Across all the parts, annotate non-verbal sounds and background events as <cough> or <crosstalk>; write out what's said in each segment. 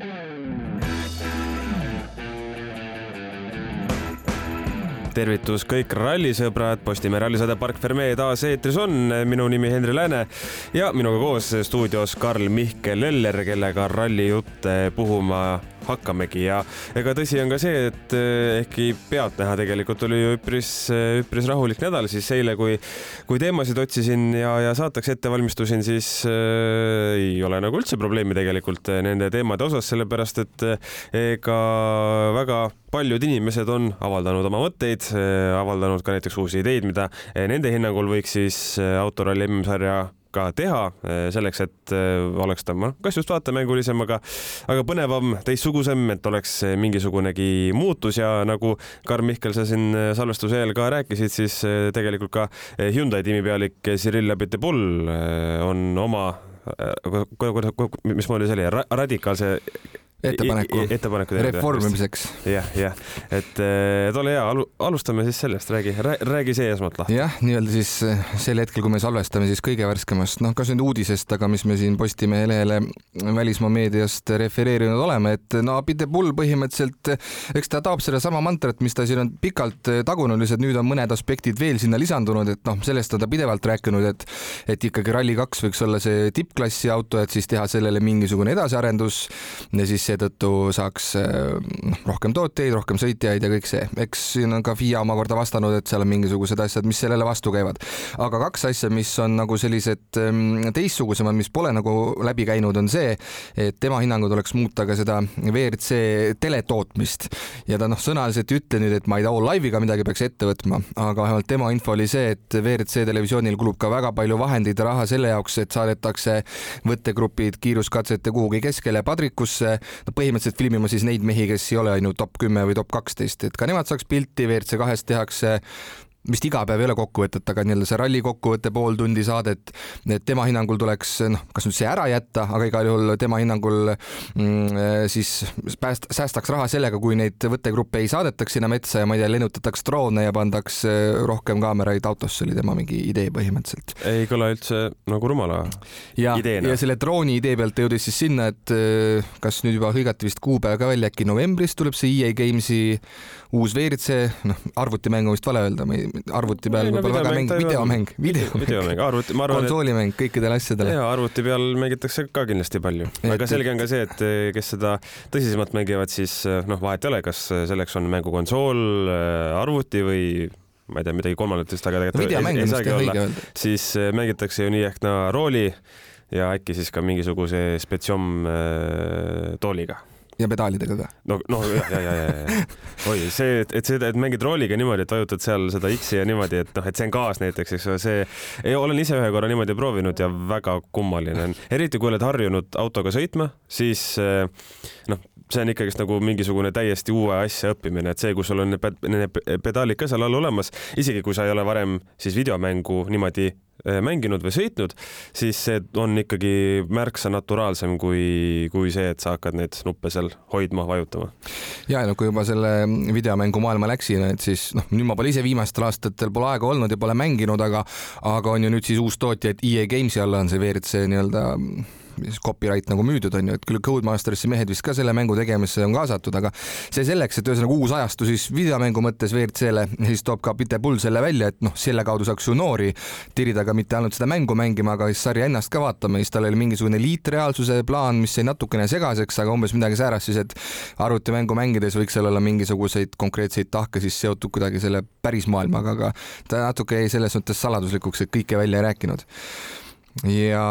Mm-hmm. Tervitus kõik rallisõbrad, Postimehe rallisaade Park Fermee taas eetris on, minu nimi Henri Lääne ja minuga koos stuudios Karl Mihkel Eller, kellega rallijutte puhuma hakkamegi. Ja ega tõsi on ka see, et eh, ehkki pealtnäha tegelikult oli ju üpris, eh, üpris rahulik nädal, siis eile, kui, kui teemasid otsisin ja, ja saateks ette valmistusin, siis äh, ei ole nagu üldse probleemi tegelikult nende teemade osas, sellepärast et ega väga paljud inimesed on avaldanud oma mõtteid, avaldanud ka näiteks uusi ideid, mida nende hinnangul võiks siis autoralli MM-sarja ka teha eh, selleks, et eh, oleks ta kas just vaatemängulisem, aga, aga põnevam, teistsugusem, et oleks mingisugunegi muutus ja nagu Karl Mihkel, sa siin salvestuse eel ka rääkisid, siis eh, tegelikult ka Hyundai tiimipealik Cyril Abiteboul on oma mismoodi see oli, radikaalse ettepaneku, ettepaneku reformimiseks. jah, jah, et, et ole hea, alustame siis sellest, räägi, räägi see esmalt lahti. jah, nii-öelda siis eh, sel hetkel, kui me salvestame, siis kõige värskemast, noh, kas nüüd uudisest, aga mis me siin Postimehe lehele välismaa meediast refereerinud oleme, et no Abide-Bull põhimõtteliselt, eks ta taob sedasama mantrat, mis ta siin on pikalt eh, tagunud, lihtsalt nüüd on mõned aspektid veel sinna lisandunud, et noh, sellest on ta pidevalt rääkinud, et et ikkagi Rally2 võiks olla see tippklassi auto, et siis teha sellele mingisugune edasiarendus ja siis seetõttu saaks noh, rohkem tooteid, rohkem sõitjaid ja kõik see. eks siin on ka FIA omakorda vastanud, et seal on mingisugused asjad, mis sellele vastu käivad. aga kaks asja, mis on nagu sellised ehm, teistsugusemad, mis pole nagu läbi käinud, on see, et tema hinnangul tuleks muuta ka seda WRC teletootmist ja ta noh, sõnaliselt ei ütle nüüd, et ma ei tea, live'iga midagi peaks ette võtma, aga vähemalt tema info oli see, et WRC televisioonil kulub ka väga palju vahendeid ja raha selle jaoks, et saadetakse võttegrupid kiiruskatsete kuhugi keskele padrikusse no põhimõtteliselt filmima siis neid mehi, kes ei ole ainult top kümme või top kaksteist, et ka nemad saaks pilti, WRC kahest tehakse vist iga päev ei ole kokkuvõtet, aga nii-öelda see ralli kokkuvõte pool tundi saadet, et tema hinnangul tuleks noh, kas nüüd see ära jätta, aga igal juhul tema hinnangul mm, siis pääst-, säästaks raha sellega, kui neid võttegruppe ei saadetaks sinna metsa ja ma ei tea, lennutataks droone ja pandaks rohkem kaameraid autosse, oli tema mingi idee põhimõtteliselt. ei kõla üldse nagu rumala ja, ideena. ja selle drooni idee pealt ta jõudis siis sinna, et kas nüüd juba hõigati vist kuupäev ka välja, äkki novembris tuleb see EA Games'i uus WRC, noh, arvutimängu vist vale öelda, arvuti peal võib-olla väga mäng, videomäng, videomäng, videomäng, arvuti, ma arvan, konsoolimäng kõikidele asjadele. jaa, arvuti peal mängitakse ka kindlasti palju, aga selge on ka see, et eh, kes seda tõsisemalt mängivad, siis eh, noh, vahet ei ole, kas selleks on mängukonsool, eh, arvuti või ma ei tea, midagi kolmandat vist, aga tegelikult ei, ei saagi olla, siis mängitakse ju nii ehk naa rooli ja äkki siis ka mingisuguse spetsiom tooliga ja pedaalidega ka. no, noh, ja, ja, ja, ja, oi, see, et, et see, et mängid rooliga niimoodi, et vajutad seal seda X-i ja niimoodi, et noh, et see on gaas näiteks, eks ole, see, olen ise ühe korra niimoodi proovinud ja väga kummaline on, eriti kui oled harjunud autoga sõitma, siis eh, noh, see on ikkagist nagu mingisugune täiesti uue asja õppimine, et see, kui sul on need pedaalid ka seal all olemas, isegi kui sa ei ole varem siis videomängu niimoodi mänginud või sõitnud, siis see on ikkagi märksa naturaalsem kui, kui see, et sa hakkad neid nuppe seal hoidma, vajutama. ja no kui juba selle videomängu maailma läksin, et siis noh, nüüd ma pole ise viimastel aastatel pole aega olnud ja pole mänginud, aga, aga on ju nüüd siis uus tootja, et EA Games'i alla on see WRC nii-öelda copyright nagu müüdud on ju, et küll Codemasterisse mehed vist ka selle mängu tegemisse on kaasatud, aga see selleks, et ühesõnaga uus ajastu siis videomängu mõttes WRC-le, siis toob ka Pite Pull selle välja, et noh, selle kaudu saaks ju noori tirida ka mitte ainult seda mängu mängima, aga siis sarja ennast ka vaatama, siis tal oli mingisugune liitreaalsuse plaan, mis jäi natukene segaseks, aga umbes midagi säärast siis, et arvutimängu mängides võiks seal olla mingisuguseid konkreetseid tahke siis seotud kuidagi selle päris maailmaga, aga ta natuke jäi selles mõttes saladuslikuks, et kõike välja ei rääkinud ja,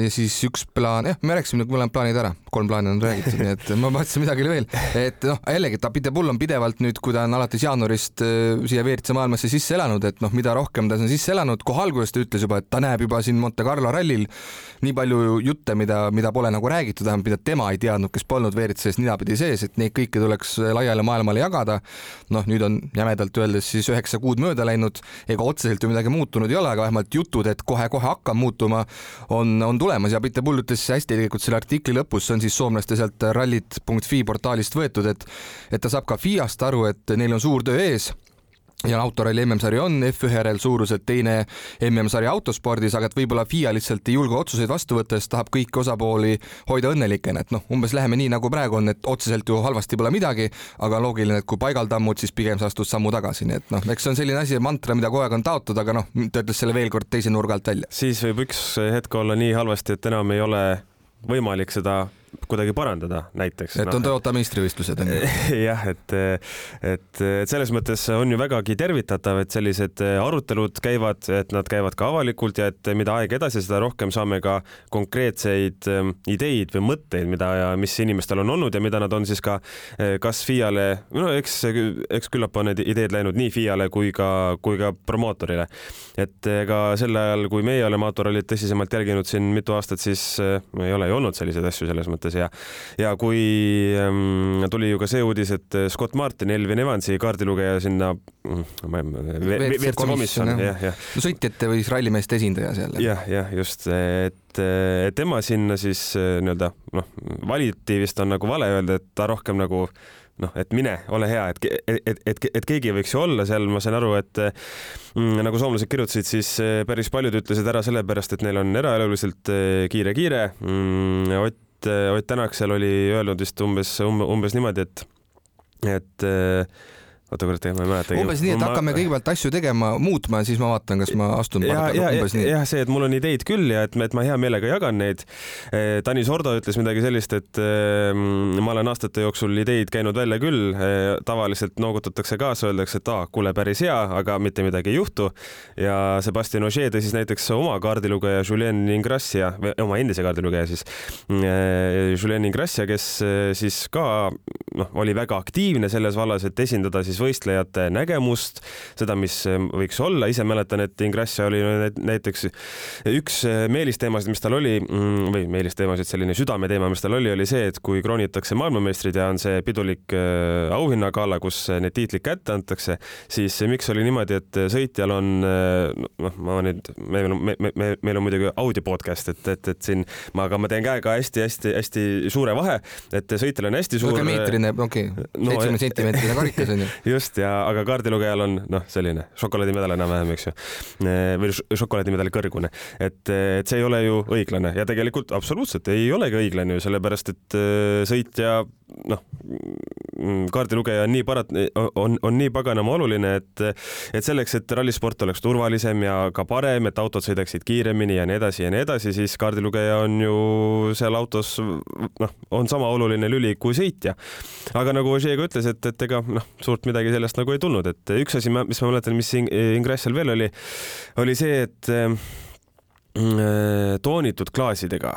ja siis üks plaan, jah, me rääkisime mõlemad plaanid ära, kolm plaani on räägitud, nii et <laughs> ma mõtlesin midagi veel, et noh, jällegi Tapite Pull on pidevalt nüüd, kui ta on alates jaanuarist äh, siia WRC maailmasse sisse elanud, et noh, mida rohkem ta on sisse elanud, kohe alguses ta ütles juba, et ta näeb juba siin Monte Carlo rallil nii palju jutte, mida, mida pole nagu räägitud, vähemalt mida tema ei teadnud, kes polnud WRC-s ninapidi sees, et neid kõiki tuleks laiale maailmale jagada. noh, nüüd on jämedalt öeldes siis üheksa kuud mööda läinud, ega otseselt ju midagi muutunud ei ole, aga vähemalt jutud, et kohe-kohe hakkab muutuma on, on tulemas ja Peter Pull ütles hästi tegelikult selle artikli lõpus, see on siis soomlaste sealt rallit.fi portaalist võetud, et et ta saab ka FIA-st aru, et neil on suur töö ees ja autoralli MM-sari on F1-RL suuruselt teine MM-sari autospordis, aga et võib-olla FIA lihtsalt ei julge otsuseid vastu võtta, sest tahab kõiki osapooli hoida õnnelikena, et noh, umbes läheme nii, nagu praegu on, et otseselt ju halvasti pole midagi, aga loogiline, et kui paigal tammud, siis pigem sa astud sammu tagasi, nii et noh, eks see on selline asi, mantra, mida kogu aeg on taotud, aga noh, ta ütles selle veel kord teise nurga alt välja. siis võib üks hetk olla nii halvasti, et enam ei ole võimalik seda kuidagi parandada näiteks. et on no, Toyota meistrivõistlused on ju. <laughs> jah, et, et, et selles mõttes on ju vägagi tervitatav, et sellised arutelud käivad, et nad käivad ka avalikult ja et mida aeg edasi, seda rohkem saame ka konkreetseid ähm, ideid või mõtteid, mida ja mis inimestel on olnud ja mida nad on siis ka äh, kas FIA-le, no eks, eks küllap on need ideed läinud nii FIA-le kui ka, kui ka promootorile. et ega sel ajal, kui meie oleme autorallit tõsisemalt jälginud siin mitu aastat, siis äh, ei ole ju olnud selliseid asju selles mõttes ja ja kui ähm, tuli ju ka see uudis, et Scott Martin, Elvin Evansi kaardilugeja sinna WRC komisjon, jah, jah. no sõitjate või siis rallimeeste esindaja seal. jah, jah, just, et tema sinna siis nii-öelda noh, valiti vist on nagu vale öelda, et ta rohkem nagu noh, et mine, ole hea, et, et, et, et keegi võiks ju olla seal, ma sain aru, et mm, nagu soomlased kirjutasid, siis päris paljud ütlesid ära sellepärast, et neil on eraeluliselt kiire-kiire mm,. Ott Ott, Ott Tänak seal oli öelnud vist umbes, umbes niimoodi, et, et oota kurat, ma ei mäleta. umbes nii, et ma... hakkame kõigepealt asju tegema, muutma ja siis ma vaatan, kas ma astun. ja, ja, jah, see, et mul on ideid küll ja et, et ma hea meelega jagan neid. Eh, Tanis Ordo ütles midagi sellist, et äh, ma olen aastate jooksul ideid käinud välja küll äh,. tavaliselt noogutatakse kaasa, öeldakse, et aa, kuule, päris hea, aga mitte midagi ei juhtu. ja Sebastian Ogier tõi siis näiteks oma kaardilugeja Julien Ingrassia, oma endise kaardilugeja siis äh,, Julien Ingrassia, kes siis ka noh, oli väga aktiivne selles vallas, et esindada siis võistlejate nägemust, seda, mis võiks olla. ise mäletan, et Ingrassia oli näiteks üks meelisteemasid, mis tal oli mm, või meelisteemasid, selline südameteema, mis tal oli, oli see, et kui kroonitakse maailmameistrid ja on see pidulik äh, auhinnagala, kus need tiitlid kätte antakse, siis miks oli niimoodi, et sõitjal on noh, ma nüüd, meil on, me, me, meil on muidugi audio podcast, et, et, et siin ma, aga ma teen käega hästi-hästi-hästi suure vahe, et sõitjal on hästi suur. meetrine, okei okay., seitsmekümne sentimeetrine karikas on ju <laughs> just ja, aga kaardilugejal on noh, selline šokolaadimedal enam-vähem, eks ju, või šokolaadimedali kõrgune, et, et see ei ole ju õiglane. Ja tegelikult absoluutselt ei olegi õiglane ju sellepärast, et äh, sõitja noh, kaardilugeja on nii parat-, on, on nii paganama oluline, et, et selleks, et rallisport oleks turvalisem ja ka parem, et autod sõidaksid kiiremini ja nii edasi ja nii edasi, siis kaardilugeja on ju seal autos noh, on sama oluline lüli kui sõitja. aga nagu Ožee ka ütles, et, et ega noh, suurt midagi sellest nagu ei tulnud, et üks asi, mis ma mäletan, mis Ingressel veel oli, oli see, et mm, toonitud klaasidega,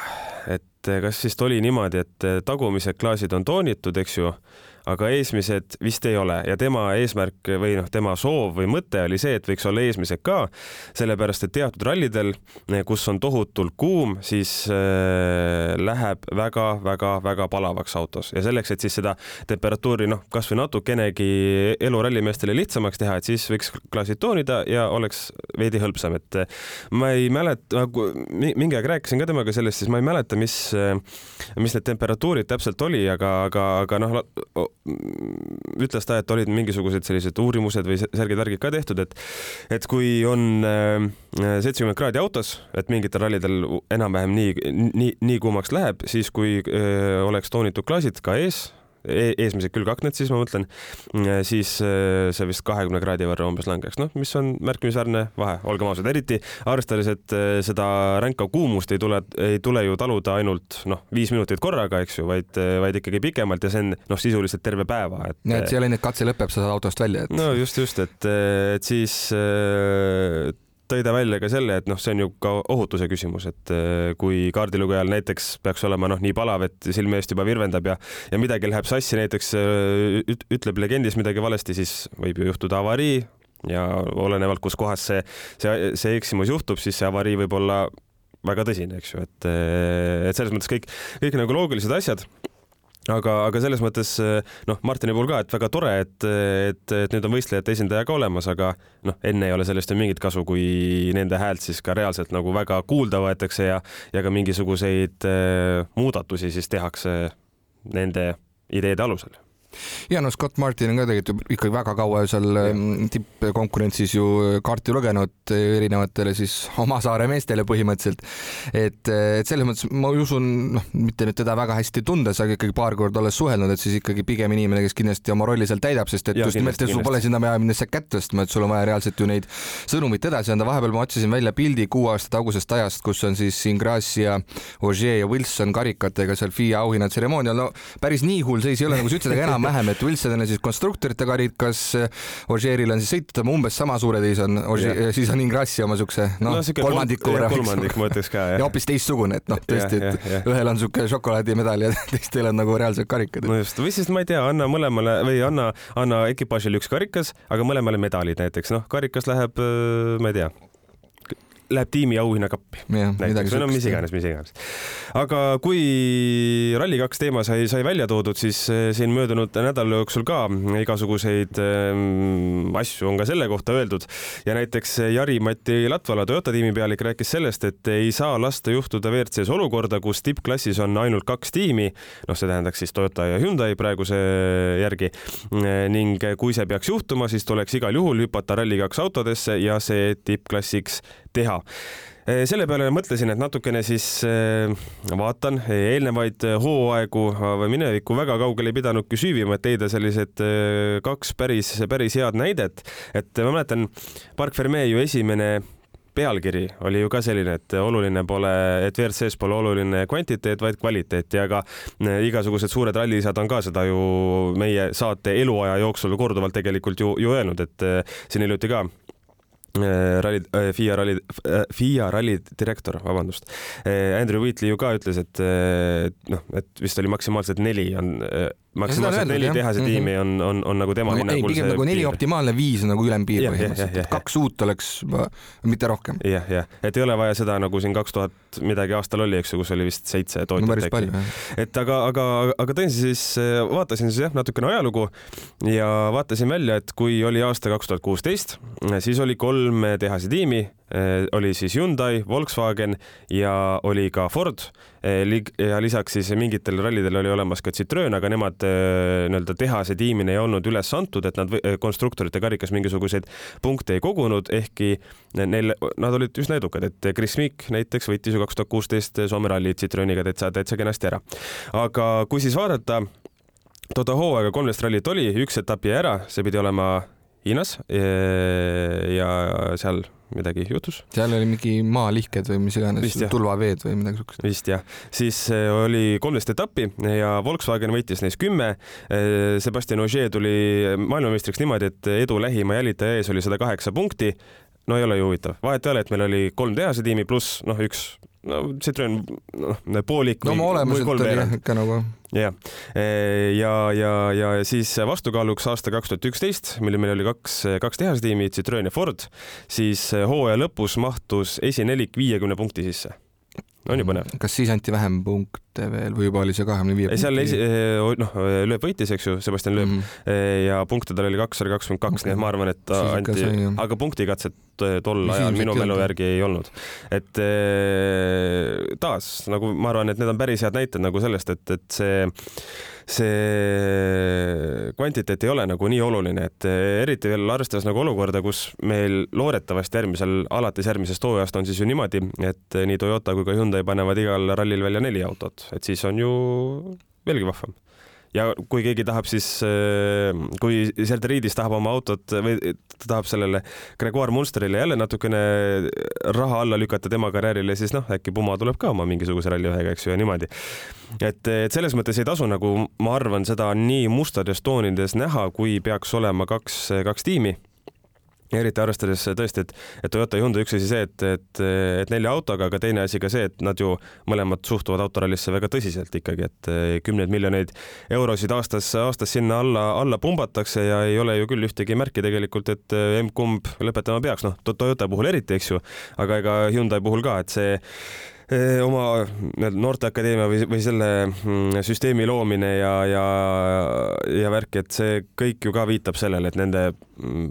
et kas vist oli niimoodi, et tagumised klaasid on toonitud, eks ju aga eesmised vist ei ole. Ja tema eesmärk või noh, tema soov või mõte oli see, et võiks olla eesmised ka, sellepärast et teatud rallidel, kus on tohutult kuum, siis äh, läheb väga-väga-väga palavaks autos. Ja selleks, et siis seda temperatuuri noh, kasvõi natukenegi elu rallimeestele lihtsamaks teha, et siis võiks klaasid toonida ja oleks veidi hõlpsam, et äh, ma ei mäleta, mingi aeg rääkisin ka temaga sellest, siis ma ei mäleta, mis, äh, mis need temperatuurid täpselt oli, aga, aga, aga noh, ütles ta, et olid mingisugused sellised uurimused või särgid, värgid ka tehtud, et et kui on äh, seitsekümmend kraadi autos, et mingitel rallidel enam-vähem nii, nii, nii kuumaks läheb, siis kui öö, äh, oleks toonitud klaasid ka ees eesmised külgaknad siis ma mõtlen, siis äh, see vist kahekümne kraadi võrra umbes langeks, noh, mis on märkimisväärne vahe, olgem ausad, eriti arvestades, et äh, seda ränka kuumust ei tule, ei tule ju taluda ainult noh, viis minutit korraga, eks ju, vaid, äh, vaid ikkagi pikemalt ja see on noh, sisuliselt terve päeva, et. nii et see ei ole nii, et katse lõpeb, sa saad autost välja, et. no just, just, et, et siis tõi ta välja ka selle, et noh, see on ju ka ohutuse küsimus, et äh, kui kaardilugejal näiteks peaks olema noh, nii palav, et silme eest juba virvendab ja ja midagi läheb sassi, näiteks äh, ütleb legendis midagi valesti, siis võib ju juhtuda avarii ja olenevalt, kus kohas see, see, see eksimus juhtub, siis see avarii võib olla väga tõsine, eks ju, et, äh, et selles mõttes kõik, kõik nagu loogilised asjad aga, aga selles mõttes noh, Martini puhul ka, et väga tore, et, et, et nüüd on võistlejate esindaja ka olemas, aga noh, enne ei ole sellest ju mingit kasu, kui nende häält siis ka reaalselt nagu väga kuulda võetakse ja, ja ka mingisuguseid äh, muudatusi siis tehakse nende ideede alusel ja no Scott Martin on ka tegelikult ikkagi väga kaua seal ähm, tippkonkurentsis ju kaarti lugenud erinevatele siis <laughs> oma saare meestele põhimõtteliselt. et, et selles mõttes ma usun, noh, mitte nüüd teda väga hästi tundes, aga ikkagi paar korda olles suhelnud, et siis ikkagi pigem inimene, kes kindlasti oma rolli seal täidab, sest et ja, just nimelt, sul pole sinna vaja minna kätt tõstma, et sul on vaja reaalselt ju neid sõnumeid edasi anda. vahepeal ma otsisin välja pildi kuu aasta tagusest ajast, kus on siis Ingracia, Ogier ja Wilson karikatega seal FIA auhinnatseremoonial. no päris nii hull seis ei ole, nagu sa ütlesid, aga enam-vähem, et Wilsonil on siis konstruktorite karikas, Ogieril on siis sõitjate umbes sama suured ees on, siis on Ingracia oma siukse noh no, no, kolmandiku võrra. kolmandik ma ütleks ka jah. ja hoopis teistsugune, et noh, tõesti, et ühel on siuke šokolaadimedal ja <laughs> teistel on nagu reaalsed karikad. no just, või siis ma ei tea, anna mõlemale või anna, anna ekipaažile üks karikas, aga mõlemale medalid näiteks, noh, karikas läheb, ma ei tea läheb tiimi auhinnakappi. näiteks või no mis iganes, mis iganes. aga kui Rally2 teema sai, sai välja toodud, siis eh, siin möödunud nädala jooksul ka igasuguseid ähm, asju on ka selle kohta öeldud ja näiteks Jari-Mati Latvala, Toyota tiimi pealik, rääkis sellest, et ei saa lasta juhtuda WRC-s olukorda, kus tippklassis on ainult kaks tiimi, noh, see tähendaks siis Toyota ja Hyundai praeguse järgi ning kui see peaks juhtuma, siis tuleks igal juhul hüpata Rally2 autodesse ja see tippklassiks teha eh, selle peale mõtlesin, et natukene siis eh, vaatan eelnevaid hooaegu või minevikku väga kaugele ei pidanudki süüvima, et leida sellised eh, kaks päris, päris head näidet. et ma mäletan, Park Ferme ju esimene pealkiri oli ju ka selline, et oluline pole, et WRC-s pole oluline kvantiteet, vaid kvaliteet ja ka igasugused suured rallisad on ka seda ju meie saate eluaja jooksul korduvalt tegelikult ju, ju öelnud, et siin hiljuti ka ralli, äh, FIA ralli, äh, FIA ralli direktor, vabandust, Andrew Wheatley ju ka ütles, et noh, et vist oli maksimaalselt neli on maksimaalselt neli tehase mhm. tiimi on, on, on nagu tema no, hinnangul. ei, pigem nagu neli optimaalne, viis on nagu ülempiir põhimõtteliselt, et kaks uut oleks mitte rohkem. jah, jah, et ei ole vaja seda nagu siin kaks tuhat midagi aastal oli, eks ju, kus oli vist seitse tootjat no, äkki. et aga, aga, aga tõin siis, vaatasin siis jah, natukene ajalugu ja vaatasin välja, et kui oli aasta kaks tuhat kuusteist, siis oli kolm tehase tiimi oli siis Hyundai, Volkswagen ja oli ka Ford ja lisaks siis mingitel rallidel oli olemas ka Citroen, aga nemad äh, nii-öelda tehase tiimina ei olnud üles antud, et nad konstruktorite karikas mingisuguseid punkte ei kogunud, ehkki neil, nad olid üsna edukad, et Chris Meek näiteks võitis ju kaks tuhat kuusteist Soome ralli Citroeniga täitsa, täitsa kenasti ära. aga kui siis vaadata toda hooaega kolmteist rallit oli, üks etapp jäi ära, see pidi olema Hiinas ja seal midagi juhtus. seal oli mingi maalihked või mis iganes, tulvaveed või midagi siukest. vist jah, siis eh, oli kolmteist etappi ja Volkswagen võitis neist kümme. Eh, Sebastian Ogier tuli maailmameistriks niimoodi, et edu lähima jälitaja ees oli sada kaheksa punkti. no ei ole ju huvitav, vahet ei ole, et meil oli kolm tehase tiimi pluss noh, üks no Citroen noh, poolik. no olemuselt oli jah ikka nagu jah, ja, ja, ja siis vastukaaluks aasta kaks tuhat üksteist, mil meil oli kaks, kaks tehasetiimi, Citroen ja Ford, siis hooaja lõpus mahtus esinelik viiekümne punkti sisse on ju põnev. kas siis anti vähem punkte veel või juba oli see kahekümne viie seal esi-, noh, Lööb võitis, eks ju, Sebastian Lööb mm -hmm. ja punkte tal oli kakssada kakskümmend kaks, nii et ma arvan, et ta anti, aga punktikatset tol ajal minu mälu järgi ei olnud. et taas nagu ma arvan, et need on päris head näited nagu sellest, et, et see see kvantiteet ei ole nagu nii oluline, et eriti veel arvestades nagu olukorda, kus meil loodetavasti järgmisel, alates järgmisest hooajast on siis ju niimoodi, et nii Toyota kui ka Hyundai panevad igal rallil välja neli autot, et siis on ju veelgi vahvam ja kui keegi tahab siis, äh, kui Selderiidis tahab oma autot või ta tahab sellele Gregoire Munsterile jälle natukene raha alla lükata tema karjäärile, siis noh, äkki Puma tuleb ka oma mingisuguse ralliühega, eks ju, ja niimoodi. et, et selles mõttes ei tasu nagu, ma arvan, seda nii mustades toonides näha, kui peaks olema kaks, kaks tiimi eriti arvestades tõesti, et, et Toyota ja Hyundai üks asi see, et, et, et nelja autoga, aga teine asi ka see, et nad ju mõlemad suhtuvad autorallisse väga tõsiselt ikkagi, et kümneid miljoneid eurosid aastas, aastas sinna alla, alla pumbatakse ja ei ole ju küll ühtegi märki tegelikult, et emb-kumb lõpetama peaks, noh, Toyota puhul eriti, eks ju, aga ega Hyundai puhul ka, et see oma noorteakadeemia või, või selle mm, süsteemi loomine ja, ja, ja värk, et see kõik ju ka viitab sellele, et nende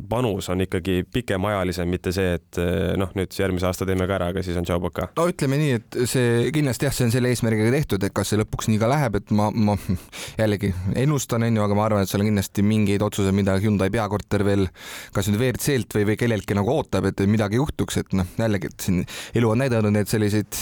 panus on ikkagi pikemaajalisem, mitte see, et eh, noh, nüüd järgmise aasta teeme ka ära, aga siis on tšau-paka. no ütleme nii, et see kindlasti jah, see on selle eesmärgiga tehtud, et kas see lõpuks nii ka läheb, et ma, ma <laughs> jällegi ennustan, onju, aga ma arvan, et seal on kindlasti mingeid otsuseid, mida Hyundai peakorter veel kas nüüd WRC-lt või, või kelleltki nagu ootab, et midagi juhtuks, et noh, jällegi, et siin elu on näidanud, et selliseid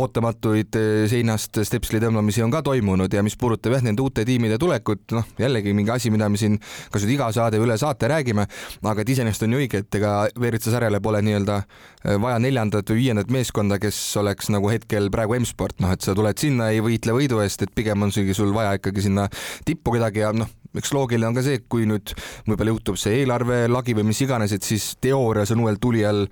ootamatuid eh, seinast stepsli tõmbamisi on ka toimunud ja mis puudutab jah, nende uute tiimide tulekut, noh, jällegi mingi asi, mida me siin kas nüüd iga saade üle saate räägime, räägime, aga et iseenesest on ju õige, et ega WRC sarjale pole nii-öelda äh, vaja neljandat või viiendat meeskonda, kes oleks nagu hetkel praegu M-sport, noh et sa tuled sinna, ei võitle võidu eest, et pigem on sul vaja ikkagi sinna tippu kedagi ja noh, eks loogiline on ka see, kui nüüd võib-olla juhtub see eelarve lagi või mis iganes, et siis teoorias on uuel tulijal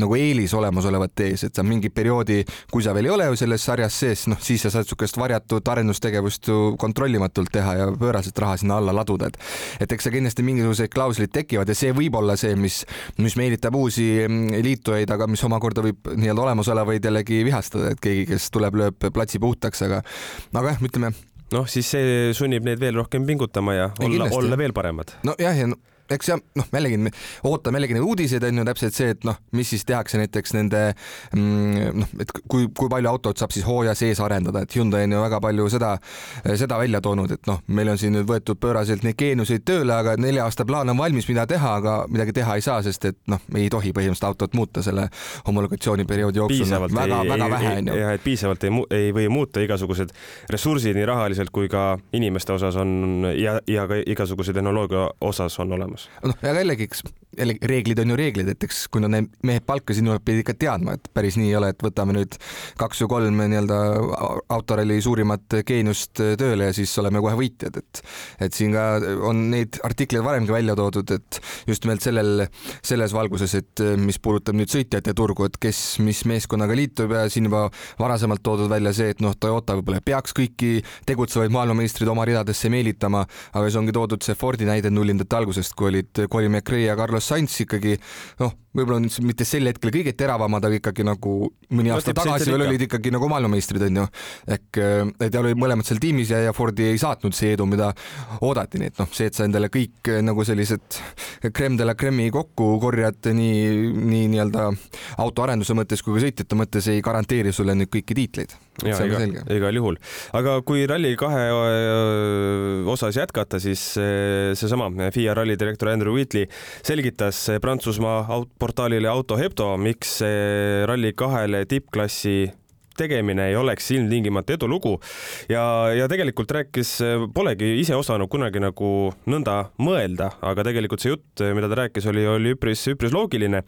nagu eelis olemasolevate ees, et sa mingi perioodi, kui sa veel ei ole ju selles sarjas sees, noh siis sa saad niisugust varjatud arendustegevust ju kontrollimatult teha ja pööraselt raha sinna alla laduda, et et eks seal kindlasti mingisugused klauslid tekivad ja see võib olla see, mis, mis meelitab uusi mm, liitujaid, aga mis omakorda võib nii-öelda olemasolevaid jällegi vihastada, et keegi, kes tuleb, lööb platsi puhtaks, aga aga jah, ütleme noh, siis see sunnib neid veel rohkem pingutama ja olla, olla veel paremad. nojah, ja no, eks jah, noh, jällegi me ootame jällegi neid uudiseid on ju täpselt see, et noh, mis siis tehakse näiteks nende mm, noh, et kui, kui palju autot saab siis hooaja sees arendada, et Hyundai on ju väga palju seda, seda välja toonud, et noh, meil on siin nüüd võetud pööraselt neid geeniuseid tööle, aga nelja aasta plaan on valmis, mida teha, aga midagi teha ei saa, sest et noh, ei tohi põhimõtteliselt autot muuta selle homologatsiooniperioodi jooksul. No, väga, väga vähe on ju. jah, et piisavalt ei, ei või muuta igasugused ressursid nii rahaliselt kui ka inimeste osas on ja, ja ka igasuguse tehnoloogia osas on olemas olemas. noh, aga jällegi, eks jällegi reeglid on ju reeglid, et eks kui nad need mehed palka, siis nad pidid ikka teadma, et päris nii ei ole, et võtame nüüd kaks või kolm nii-öelda autoralli suurimat geeniust tööle ja siis oleme kohe võitjad, et et siin ka on neid artikleid varemgi välja toodud, et just nimelt sellel, selles valguses, et mis puudutab nüüd sõitjate turgu, et kes mis meeskonnaga liitub ja siin juba varasemalt toodud välja see, et noh, Toyota võib-olla peaks kõiki tegutsevaid maailmameistreid oma ridadesse meelitama, aga siis ongi toodud see Fordi näide nullindate algusest, kui olid Colin McRae ja Carlos Sainz ikkagi noh, võib-olla mitte sel hetkel kõige teravamad, aga ikkagi nagu mõni aasta no, tagasi veel olid ikkagi nagu maailmameistrid onju. ehk et ja olid mõlemad seal tiimis ja, ja Fordi ei saatnud see edu, mida oodati, nii et noh, see, et sa endale kõik nagu sellised creme de la creme'i kokku korjad nii, nii nii-öelda autoarenduse mõttes kui ka sõitjate mõttes ei garanteeri sulle nüüd kõiki tiitleid. igal juhul, aga kui Rally2 osas jätkata, siis seesama FIA ralli direktor Andrew Wheatley selgitas Prantsusmaa portaalile Auto Hepto, miks Rally2-le tippklassi tegemine ei oleks ilmtingimata edulugu. Ja, ja tegelikult rääkis, polegi ise osanud kunagi nagu nõnda mõelda, aga tegelikult see jutt, mida ta rääkis, oli, oli üpris, üpris loogiline.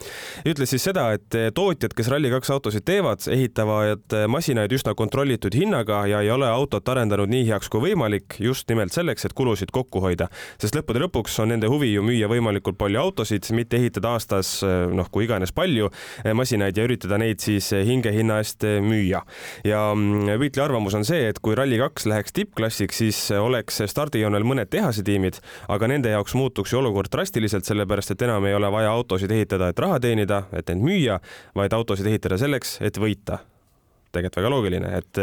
ütles siis seda, et tootjad, kes Rally2 autosid teevad, ehitavad masinaid üsna kontrollitud hinnaga ja ei ole autot arendanud nii heaks kui võimalik just nimelt selleks, et kulusid kokku hoida, sest lõppude lõpuks on nende huvi ju müüa võimalikult palju autosid, mitte ehitada aastas noh, kui iganes palju masinaid ja üritada neid siis hingehinna eest müüa hoia. ja mm, Whitley arvamus on see, et kui Rally2 läheks tippklassiks, siis oleks stardijoonel mõned tehasetiimid, aga nende jaoks muutuks ju olukord drastiliselt, sellepärast et enam ei ole vaja autosid ehitada, et raha teenida, et neid müüa, vaid autosid ehitada selleks, et võita tegelikult väga loogiline, et,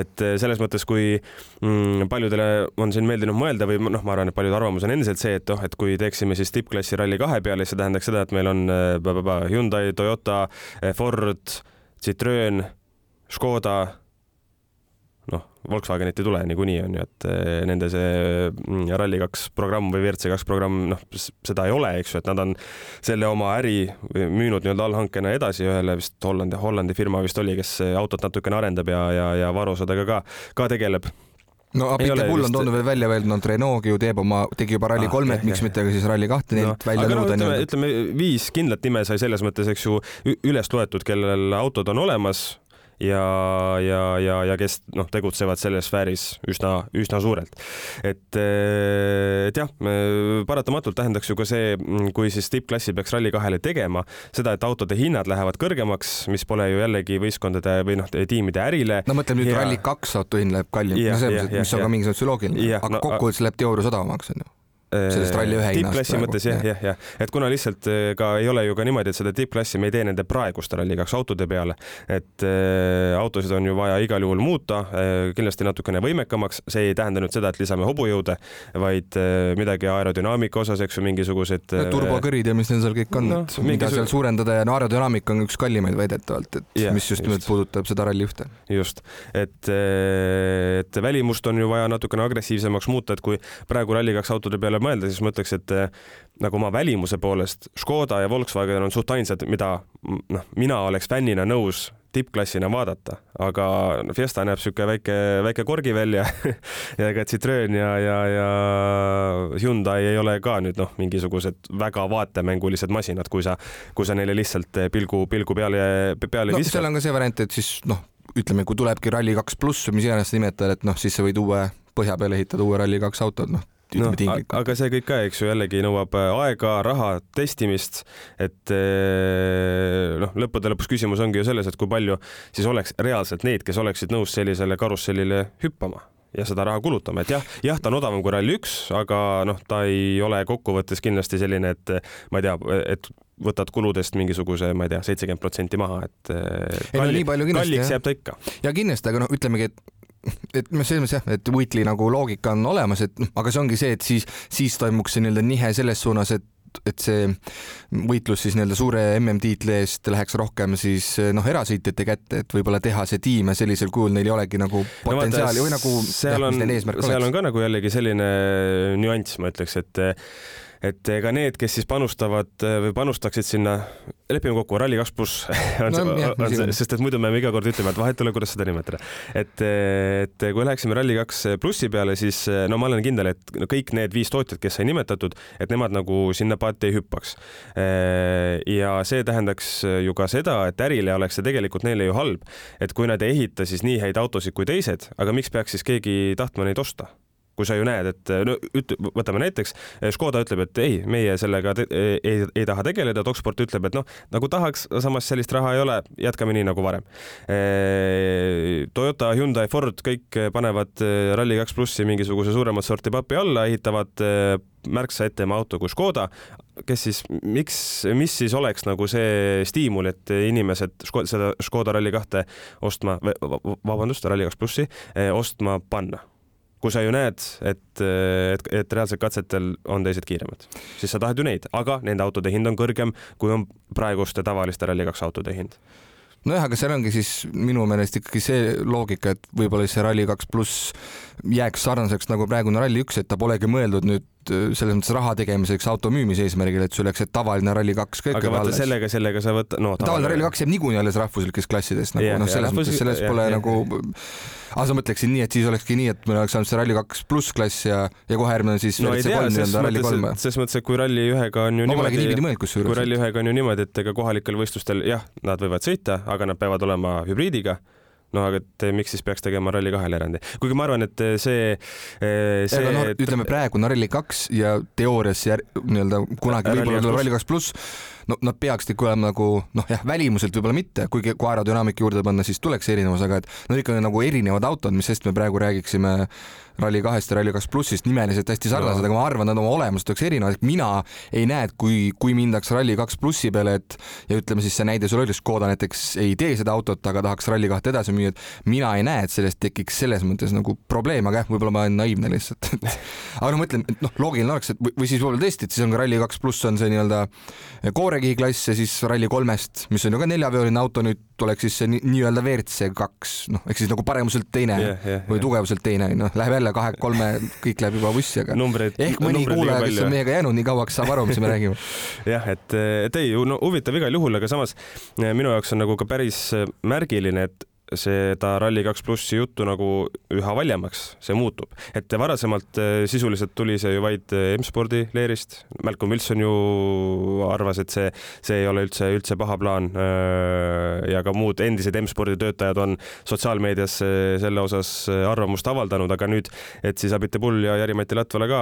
et selles mõttes, kui mm, paljudele on siin meeldinud mõelda või noh, ma arvan, et paljude arvamus on endiselt see, et oh, et kui teeksime siis tippklassi Rally2 peale, siis see tähendaks seda, et meil on äh, Hyundai, Toyota, Ford, Citroen Škoda, noh, Volkswagenit ei tule niikuinii on ju, et eh, nende see mm, Rally2 programm või WRC kaks programm, noh, seda ei ole, eks ju, et nad on selle oma äri müünud nii-öelda allhankena edasi ühele vist Hollandi, Hollandi firma vist oli, kes autot natukene arendab ja, ja, ja varuosadega ka, ka tegeleb no Abite Pull on toonud veel välja öelnud, et Renault'i ju teeb oma, tegi juba Rally kolmet ah,, miks mitte ka siis Rally kahte neilt no, välja nõuda no,. ütleme viis kindlat nime sai selles mõttes, eks ju, üles loetud, kellel autod on olemas ja, ja, ja, ja kes noh, tegutsevad selles sfääris üsna, üsna suurelt. et, et jah, paratamatult tähendaks ju ka see, kui siis tippklassi peaks Rally2-le tegema, seda, et autode hinnad lähevad kõrgemaks, mis pole ju jällegi võistkondade või noh, tiimide ärile. no mõtleme nüüd ja... Rally2 auto hind läheb kallim, no see, mis on ka mingis mõttes loogiline, aga no, kokkuvõttes läheb teooria odavamaks onju sellest Rally ühe hinnast tippklassi mõttes jah, jah, jah, et kuna lihtsalt eh, ka ei ole ju ka niimoodi, et seda tippklassi me ei tee nende praeguste Rally2 autode peale, et äh, autosid on ju vaja igal juhul muuta äh,, kindlasti natukene võimekamaks, see ei tähenda nüüd seda, et lisame hobujõude, vaid äh, midagi aerodünaamika osas, eks ju, mingisugused no, turbokõrid ja mis neil seal kõik on No, et mida mingisugune- seal suurendada ja no aerodünaamika on üks kallimaid väidetavalt, et Jah, mis just nimelt puudutab seda Rally ühte. just, et, et välimust on ju vaja natukene agressiivsemaks muuta, et kui praegu Rally2 autode peale mõelda, siis ma ütleks, et eh, nagu oma välimuse poolest Škoda ja Volkswagen on suht ainsad, mida noh, mina oleks fännina nõus tippklassina vaadata, aga Fiesta näeb sihuke väike, väike korgi välja <laughs> ja ega Citroen ja, ja, ja Hyundai ei ole ka nüüd noh, mingisugused väga vaatemängulised masinad, kui sa, kui sa neile lihtsalt pilgu, pilgu peale, peale no viskad. seal on ka see variant, et siis noh, ütleme, kui tulebki Rally2 pluss või mis iganes sa nimetad, et noh, siis sa võid uue põhja peale ehitada uue Rally2 autot, noh, no, ütleme tinglikult. aga see kõik ka, eks ju, jällegi nõuab äh, aega, raha, testimist, et eh, noh, lõppude lõpuks küsimus ongi ju selles, et kui palju siis oleks reaalselt neid, kes oleksid nõus sellisele karussellile hüppama ja seda raha kulutama, et jah, jah, ta on odavam kui Rally1, aga noh, ta ei ole kokkuvõttes kindlasti selline, et ma ei tea, et võtad kuludest mingisuguse, ma ei tea, seitsekümmend protsenti maha, et eh, Ei no kalliks jah. jääb ta ikka. ja kindlasti, aga noh, ütlemegi, et et noh, selles mõttes jah, et Whitley nagu loogika on olemas, et noh, aga see ongi see, et siis, siis toimuks see nii-öelda nihe selles suunas, et et see võitlus siis nii-öelda suure MM-tiitli eest läheks rohkem siis noh, erasõitjate kätte, et võib-olla teha see tiim ja sellisel kujul neil ei olegi nagu potentsiaali või nagu seal jah, on seal oleks. on ka nagu jällegi selline nüanss, ma ütleks, et et ega need, kes siis panustavad või panustaksid sinna, lepime kokku, Rally2 pluss <laughs> on No sest et muidu me iga kord ütleme, et vahet ei ole, kuidas seda nimetada. et, et kui läheksime Rally2 plussi peale, siis no ma olen kindel, et kõik need viis tootjat, kes sai nimetatud, et nemad nagu sinna paati ei hüppaks. ja see tähendaks ju ka seda, et ärile oleks see tegelikult neile ju halb, et kui nad ei ehita siis nii häid autosid kui teised, aga miks peaks siis keegi tahtma neid osta? Kui sa ju näed, et no üt-, võtame näiteks, Škoda ütleb, et ei, meie sellega ei, ei taha tegeleda, Doksport ütleb, et noh, nagu tahaks, samas sellist raha ei ole, jätkame nii nagu varem. Toyota, Hyundai, Ford, kõik panevad eh, Rally2 plussi mingisuguse suuremat sorti papi alla, ehitavad eh, märksa ettema auto kui Škoda, kes siis, miks, mis siis oleks nagu see stiimul, et inimesed Ško- seda Škoda Rally2 ostma, vabandust, Rally2 plussi eh, ostma panna? Kui sa ju näed, et, et, et reaalselt katsetel on teised kiiremad, siis sa tahad ju neid, aga nende autode hind on kõrgem, kui on praeguste tavaliste Rally2 autode hind. nojah, aga seal ongi siis minu meelest ikkagi see loogika, et võib-olla see Rally2 pluss jääks sarnaseks nagu praegune Rally1, et ta polegi mõeldud nüüd selles mõttes raha tegemiseks auto müümise eesmärgil, et sul oleks see tavaline Rally2 ka aga ikkagi vaata alles. sellega, sellega sa võta-, no tavaline Rally2 jääb niikuinii alles rahvuslikes klassides nagu Jah, noh, selles rahvus- mõttes selles jah, pole jah, nagu aga sa mõtleksid nii, et siis olekski nii, et meil oleks saanud see Rally2 pluss klass ja, ja kohe järgmine siis no WRC3 ses nii-öelda Rally kolm mõttes, et kui Rally1-ga on ju ma niimoodi kui kusjuures. Rally1-ga on ju niimoodi, et ega kohalikel võistlustel jah, nad võivad sõita, aga nad peavad olema hübriidiga no aga et miks siis peaks tegema Rally2-le erandi, kuigi ma arvan, et see, see aga noh, ütleme praegune Rally2 ja teoorias jär- nii-öelda kunagi Rally võib-olla tuleb kaks Rally2 pluss, no nad peaksid ikka olema nagu noh, jah, välimuselt võib-olla mitte, kuigi kui aerodünaamika juurde panna, siis tuleks erinevus, aga et nad ikkagi nagu erinevad autod, mis sest me praegu räägiksime Rally2-st ja Rally2 plussist nimeliselt hästi sarnased aga ma arvan, nad oma olemuselt oleks erinevad, et mina ei näe, et kui, kui mindaks Rally2 plussi peale, et ja ütleme siis see näide sul oli, Škoda näiteks ei tee seda autot, aga tahaks Rally2 edasi müüa, et mina ei näe, et sellest tekiks selles mõttes nagu probleem, aga jah, võib-olla ma olen naiivne lihtsalt. <laughs> aga noh, ma ütlen, et noh, loogiline oleks, et või, või siis võib-olla tõesti, et siis on ka Rally2 pluss on see nii-öelda koorekihi klass ja siis Rally3-st, mis on ju ka neljaveoline auto, nüüd oleks siis see ni- nii-öelda WRC kaks, noh, ehk siis nagu paremuselt teine Jah, jah, või jah. tugevuselt teine, noh, läheb jälle kahe-kolme, kõik läheb juba vussi, aga numbreid ehk mõni kuulaja, kes on meiega jäänud nii kauaks, saab aru, mis me räägime. <laughs> jah, et, et ei, no huvitav igal juhul, aga samas eh, minu jaoks on nagu ka päris eh, märgiline, et seda Rally2 plussi juttu nagu üha valjemaks see muutub, et varasemalt eh, sisuliselt tuli see ju vaid eh, M-spordi leerist, Malcolm Wilson ju arvas, et see, see ei ole üldse, üldse paha plaan. ja ka muud endised M-spordi töötajad on sotsiaalmeedias selle osas arvamust avaldanud, aga nüüd, et siis Abite Pull ja Jari-Mati Latvala ka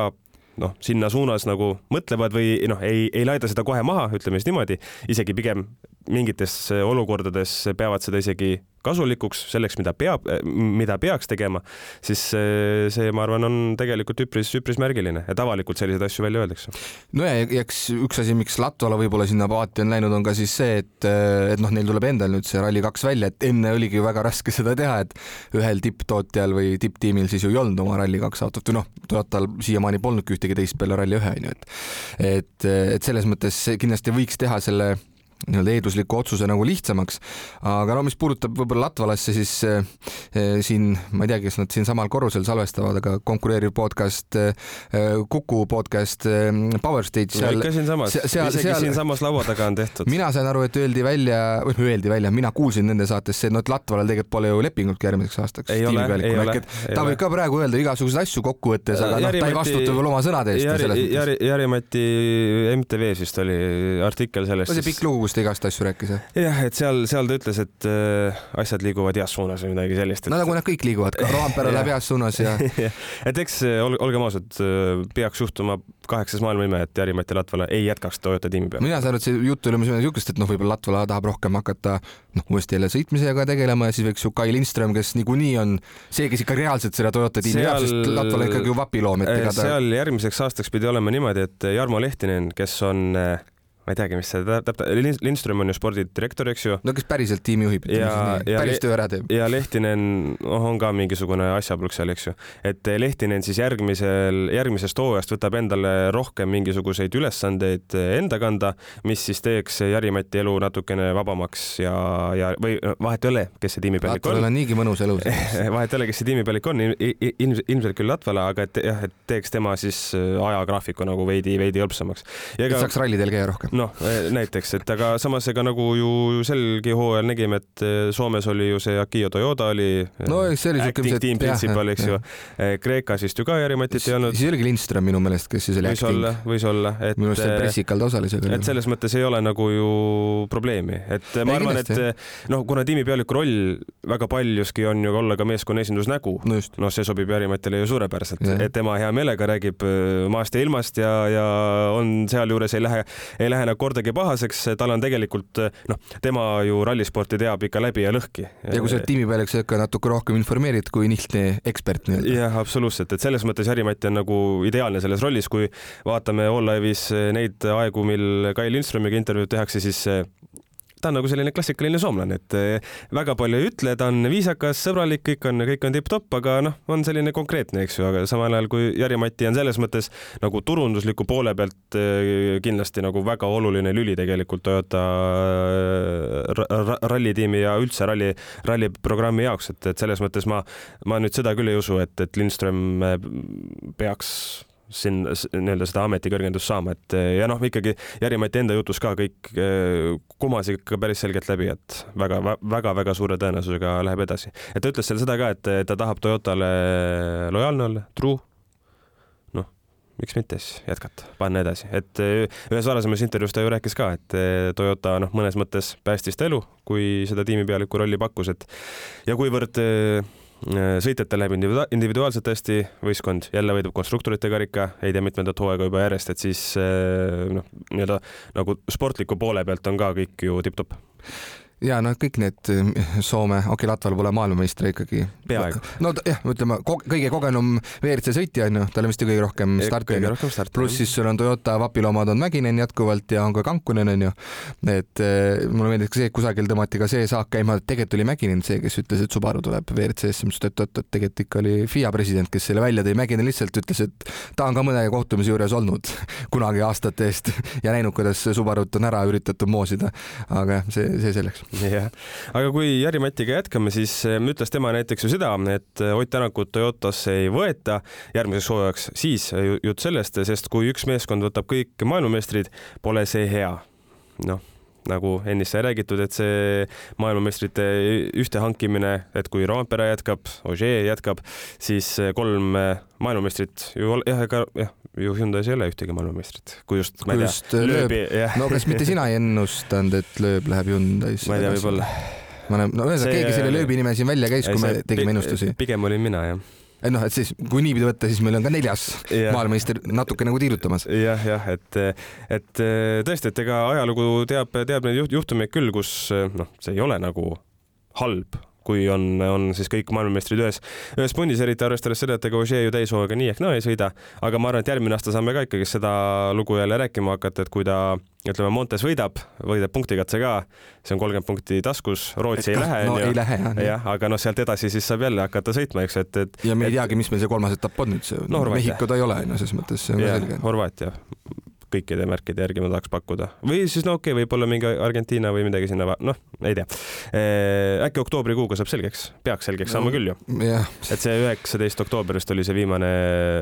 noh, sinna suunas nagu mõtlevad või noh, ei, ei laida seda kohe maha, ütleme siis niimoodi, isegi pigem mingites olukordades peavad seda isegi kasulikuks selleks, mida peab, mida peaks tegema, siis see, see, ma arvan, on tegelikult üpris, üpris märgiline, et avalikult selliseid asju välja öeldakse. no ja, eks üks asi, miks Latvala võib-olla sinna paati on läinud, on ka siis see, et, et noh, neil tuleb endal nüüd see Rally2 välja, et enne oligi ju väga raske seda teha, et ühel tipptootjal või tipptiimil siis ju ei olnud oma Rally2 autot või noh, Toyotal siiamaani polnudki ühtegi teist peale Rally1 onju, et et, et selles mõttes kindlasti võiks teha selle nii-öelda eeldusliku otsuse nagu lihtsamaks. aga no mis puudutab võib-olla Latvalasse, siis äh, siin ma ei tea, kes nad siinsamal korrusel salvestavad, aga konkureeriv podcast äh, Kuku podcast äh, Power Stage. seal, ikka siinsamas, isegi seal, siinsamas laua taga on tehtud. mina sain aru, et öeldi välja, või öeldi välja, mina kuulsin nende saatesse, et noh, et Latvalal tegelikult pole ju lepingutki järgmiseks aastaks. ei ole, ei ole. ta võib ka praegu öelda igasuguseid asju kokkuvõttes, aga noh, ta ei vastuta võib-olla oma sõnade eest. Jari, Jari, Jari-Mati MTV-s vist oli artikkel sellest. see pikk lugu, kus ta igast asju rääkis, jah? jah, et seal, seal ta ütles, et äh, asjad liiguvad heas suunas või midagi sellist et.... no nagu nad kõik liiguvad, ka Roompere <laughs> läheb heas suunas ja <laughs> et eks äh, ol, olgem ausad, äh, peaks juhtuma kaheksas maailma ime, et Jari-Mati Latvala ei jätkaks Toyota tiimi peal. mina saan aru, et see jutt oli midagi niisugust, et noh, võib-olla Latvala tahab rohkem hakata noh, uuesti jälle sõitmisega tegelema ja siis võiks ju Kai Lindström, kes niikuinii on see, kes ikka reaalselt seda Toyota tiimi veab seal..., sest Latvala ikkagi ju vapiloom, et ega ta seal järgmiseks aastaks pidi olema niimoodi, et Jarmo Lehtinen, kes on ma ei teagi, mis see täpselt, Lindström on ju spordidirektor, eks ju. no kes päriselt tiimi juhib, päris töö ära teeb. ja Lehtinen oh, on ka mingisugune asjapulk seal, eks ju. et Lehtinen siis järgmisel, järgmisest hooajast võtab endale rohkem mingisuguseid ülesandeid enda kanda, mis siis teeks Jari-Mati elu natukene vabamaks ja, ja või vahet ei ole, kes see tiimipealik on. on niigi mõnus elu <laughs> vahet ei ole, kes see tiimipealik on, ilmselt, ilmselt küll Latvala, aga et jah, et teeks tema siis ajagraafiku nagu veidi, veidi hõlpsamaks. et saaks rallidel käia rohkem noh, näiteks, et aga samas ega nagu ju selgi hooajal nägime, et e, Soomes oli ju see Akio Toyoda oli. E, no see oli siuke. tiim principal, eks ju. Kreekas vist ju ka Jari-Matit ei olnud. siis oligi Lindström minu meelest, kes siis oli võis acting. olla, võis olla, et. minu arust see pressikal ta osales. et selles mõttes ei ole nagu ju probleemi, et ma ei, arvan, et noh, kuna tiimipealiku roll väga paljuski on ju olla ka meeskonna esindusnägu no, noh, see sobib Jari-Matile ju suurepäraselt, et tema hea meelega räägib maast ja ilmast ja, ja on sealjuures ei lähe, ei lähe nagu kordagi pahaseks, tal on tegelikult noh, tema ju rallisporti teab ikka läbi ja lõhki. ja kui sa oled tiimi peal, eks sa ikka natuke rohkem informeerid kui lihtne ekspert nii-öelda. jah, absoluutselt, et selles mõttes Jari-Mati on nagu ideaalne selles rollis, kui vaatame All Live'is neid aegu, mil Kai Lindströmiga intervjuud tehakse, siis ta on nagu selline klassikaline soomlane, et eh, väga palju ei ütle, ta on viisakas, sõbralik, kõik on, kõik on tipp-topp, aga noh, on selline konkreetne, eks ju, aga samal ajal kui Jari-Mati on selles mõttes nagu turundusliku poole pealt eh, kindlasti nagu väga oluline lüli tegelikult Toyota eh, rallitiimi ja üldse ralli, ralliprogrammi jaoks, et, et selles mõttes ma, ma nüüd seda küll ei usu, et, et Lindström peaks siin nii-öelda seda ametikõrgendust saama, et ja noh, ikkagi Jari-Mati enda jutus ka kõik eh, kumas ikka päris selgelt läbi, et väga-väga suure tõenäosusega läheb edasi. et ta ütles seal seda ka, et ta tahab Toyotale lojaalne olla, true. noh, miks mitte siis jätkata, panna edasi, et eh, ühes varasemas intervjuus ta ju rääkis ka, et eh, Toyota noh, mõnes mõttes päästis ta elu, kui seda tiimipealiku rolli pakkus, et ja kuivõrd sõitjatel läheb individuaalselt hästi, võistkond jälle võidab konstruktorite karika, ei tea mitmendat hooaega juba järjest, et siis äh, noh, nii-öelda nagu sportliku poole pealt on ka kõik ju tipp-topp ja noh, kõik need eh, Soome, okei okay,, Latval pole maailmameistri ikkagi. peaaegu. no jah, ütleme kõige kogenum WRC sõitja on ju, tal on vist ju kõige rohkem starte. pluss siis sul on Toyota vapiloomad on Mäkinen jätkuvalt ja on ka Kankunen on ju. et eh, mulle meeldis ka see, et kusagil tõmmati ka see saak käima, et tegelikult oli Mäkinen see, kes ütles, et Subaru tuleb WRC-sse, ma ütlesin, et oot-oot, tegelikult ikka oli FIA president, kes selle välja tõi, Mäkinen lihtsalt ütles, et ta on ka mõne kohtumise juures olnud <laughs> kunagi aastate eest ja näinud, kuidas Subarut on ära üritatud moosida. aga see, see selleks <laughs> jah, aga kui Jari-Matiga jätkame, siis eh, ütles tema näiteks ju seda, et eh, Ott Tänakut Toyotasse ei võeta järgmiseks hooajaks, siis jutt sellest, sest kui üks meeskond võtab kõik maailmameistrid, pole see hea. noh nagu ennist sai räägitud, et see maailmameistrite ühte hankimine, et kui Roompere jätkab, Ogier jätkab, siis kolm maailmameistrit ju jah, ega jah, ju Hyundai's ei ole ühtegi maailmameistrit, kui just, ma ei tea, lööbi. no kas mitte sina ei ennustanud, et lööb läheb Hyundai'sse? ma ei tea, võib-olla. ma näen, no ühesõnaga keegi selle lööbi nime siin välja käis, kui me tegime ennustusi. pigem olin mina, jah et noh, et siis kui niipidi võtta, siis meil on ka neljas ja. maailmameister natuke nagu tiirutamas ja,. jah, jah, et, et tõesti, et ega ajalugu teab, teab neid juhtumeid küll, kus noh, see ei ole nagu halb kui on, on siis kõik maailmameistrid ühes, ühes pundis, eriti arvestades seda, et ega Ogier ju täishooga nii ehk naa no, ei sõida, aga ma arvan, et järgmine aasta saame ka ikkagi seda lugu jälle rääkima hakata, et kui ta ütleme, Montes võidab, võidab punktikatse ka, see on kolmkümmend punkti taskus, Rootsi ei lähe, onju. ei lähe jah. aga noh, sealt edasi siis saab jälle hakata sõitma, eks, et, et. ja me ei teagi, mis meil see kolmas etapp on nüüd, see no, Mehhiko ta ei ole, onju, selles mõttes, see on ja, selge. Horvaatia kõikide märkide järgi ma tahaks pakkuda või siis no okei okay,, võib-olla mingi Argentiina või midagi sinna, noh, ei tea. äkki oktoobrikuuga saab selgeks, peaks selgeks saama küll ju. et see üheksateist oktoobrist oli see viimane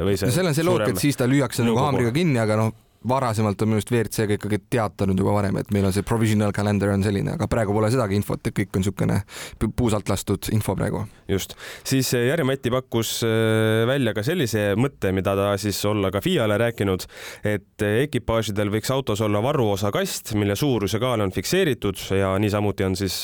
või see. seal on see loog, et siis ta lüüakse nagu haamriga kinni, aga noh varasemalt on minu arust WRC-ga ikkagi teatanud juba varem, et meil on see provisional calendar on selline, aga praegu pole sedagi infot, et kõik on niisugune puusalt lastud info praegu. just, siis eh, Jari-Mati pakkus eh, välja ka sellise mõtte, mida ta siis olla ka FIA-le rääkinud, et eh, ekipaažidel võiks autos olla varuosa kast, mille suurus ja kaal on fikseeritud ja niisamuti on siis